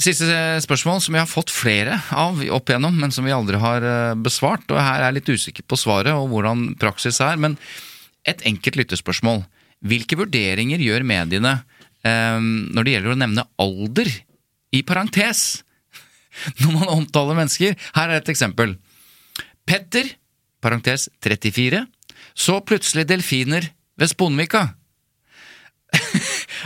Siste spørsmål, som vi har fått flere av opp igjennom, men som vi aldri har eh, besvart. og Her er jeg litt usikker på svaret og hvordan praksis er. Men et enkelt lyttespørsmål. Hvilke vurderinger gjør mediene eh, når det gjelder å nevne alder i parentes når man omtaler mennesker? Her er et eksempel. Petter, parentes 34, så plutselig delfiner ved Sponvika.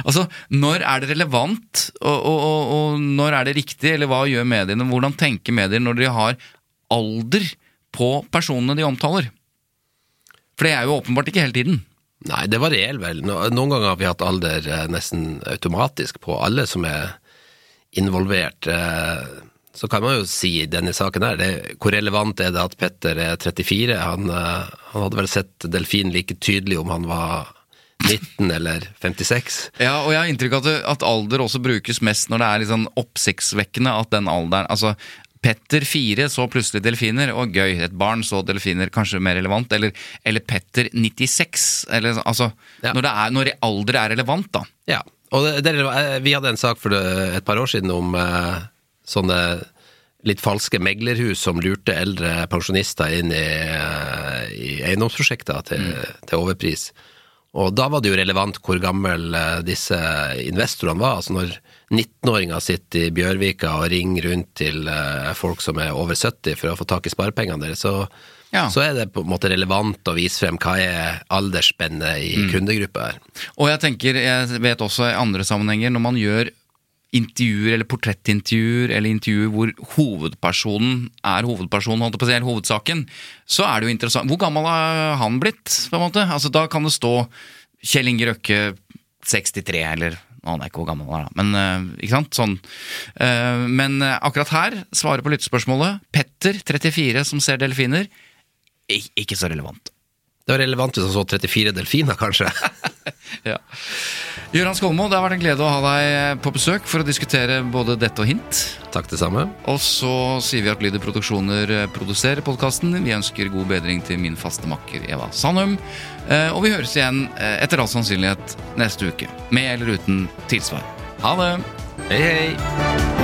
Altså, når er det relevant, og, og, og, og, når er det riktig, eller hva gjør mediene? Hvordan tenker medier når de har alder på personene de omtaler? For det er jo åpenbart ikke hele tiden. Nei, det varierer vel. Noen ganger har vi hatt alder eh, nesten automatisk på alle som er involvert. Eh, så kan man jo si i denne saken her, det, hvor relevant er det at Petter er 34? Han, eh, han hadde vel sett delfin like tydelig om han var 19 eller 56. Ja, og jeg har inntrykk av at, at, alder også brukes mest når det er litt sånn oppsiktsvekkende at den alderen Altså, Petter 4 så plutselig delfiner, og gøy. Et barn så delfiner, kanskje mer relevant. Eller, eller Petter 96. Eller, altså, ja. når, er, når, alder er relevant, da. Ja, og det, det, eh, vi hadde en sak for et par år siden om eh, sånne litt falske meglerhus som lurte eldre pensjonister inn i, eh, i eiendomsprosjekter til, mm. til overpris. Og da var det jo relevant hvor gammel eh, disse investorene var. Altså når 19-åringer sitter i Bjørvika og ringer rundt til eh, folk som er over 70 for å få tak i sparepengene deres, så, ja. så er det på en måte relevant å vise frem hva er aldersspennet i mm. kundegruppa her. Og jeg tenker, jeg vet også i andre sammenhenger, når man gjør intervjuer eller portrettintervjuer eller intervjuer hvor hovedpersonen er hovedpersonen, holdt på å si, eller hovedsaken, så er det jo interessant. Hvor gammel har han blitt? på en måte? Altså Da kan det stå Kjell Inge Røkke 63, eller han er ikke hvor gammel han er, da. men uh, ikke sant? Sånn. Uh, men uh, akkurat her, svaret på lyttespørsmålet, Petter, 34, som ser delfiner, ikke så relevant. Det var relevant hvis han så 34 delfiner, kanskje. ja. Gøran Skolmo, det har vært en glede å ha deg på besøk for å diskutere både dette og hint. Takk det samme. Og så sier vi at Lyder Produksjoner produserer podkasten. Vi ønsker god bedring til min faste makker Eva Sandum. Og vi høres igjen etter all sannsynlighet neste uke. Med eller uten tilsvar. Ha det! Hei, hei!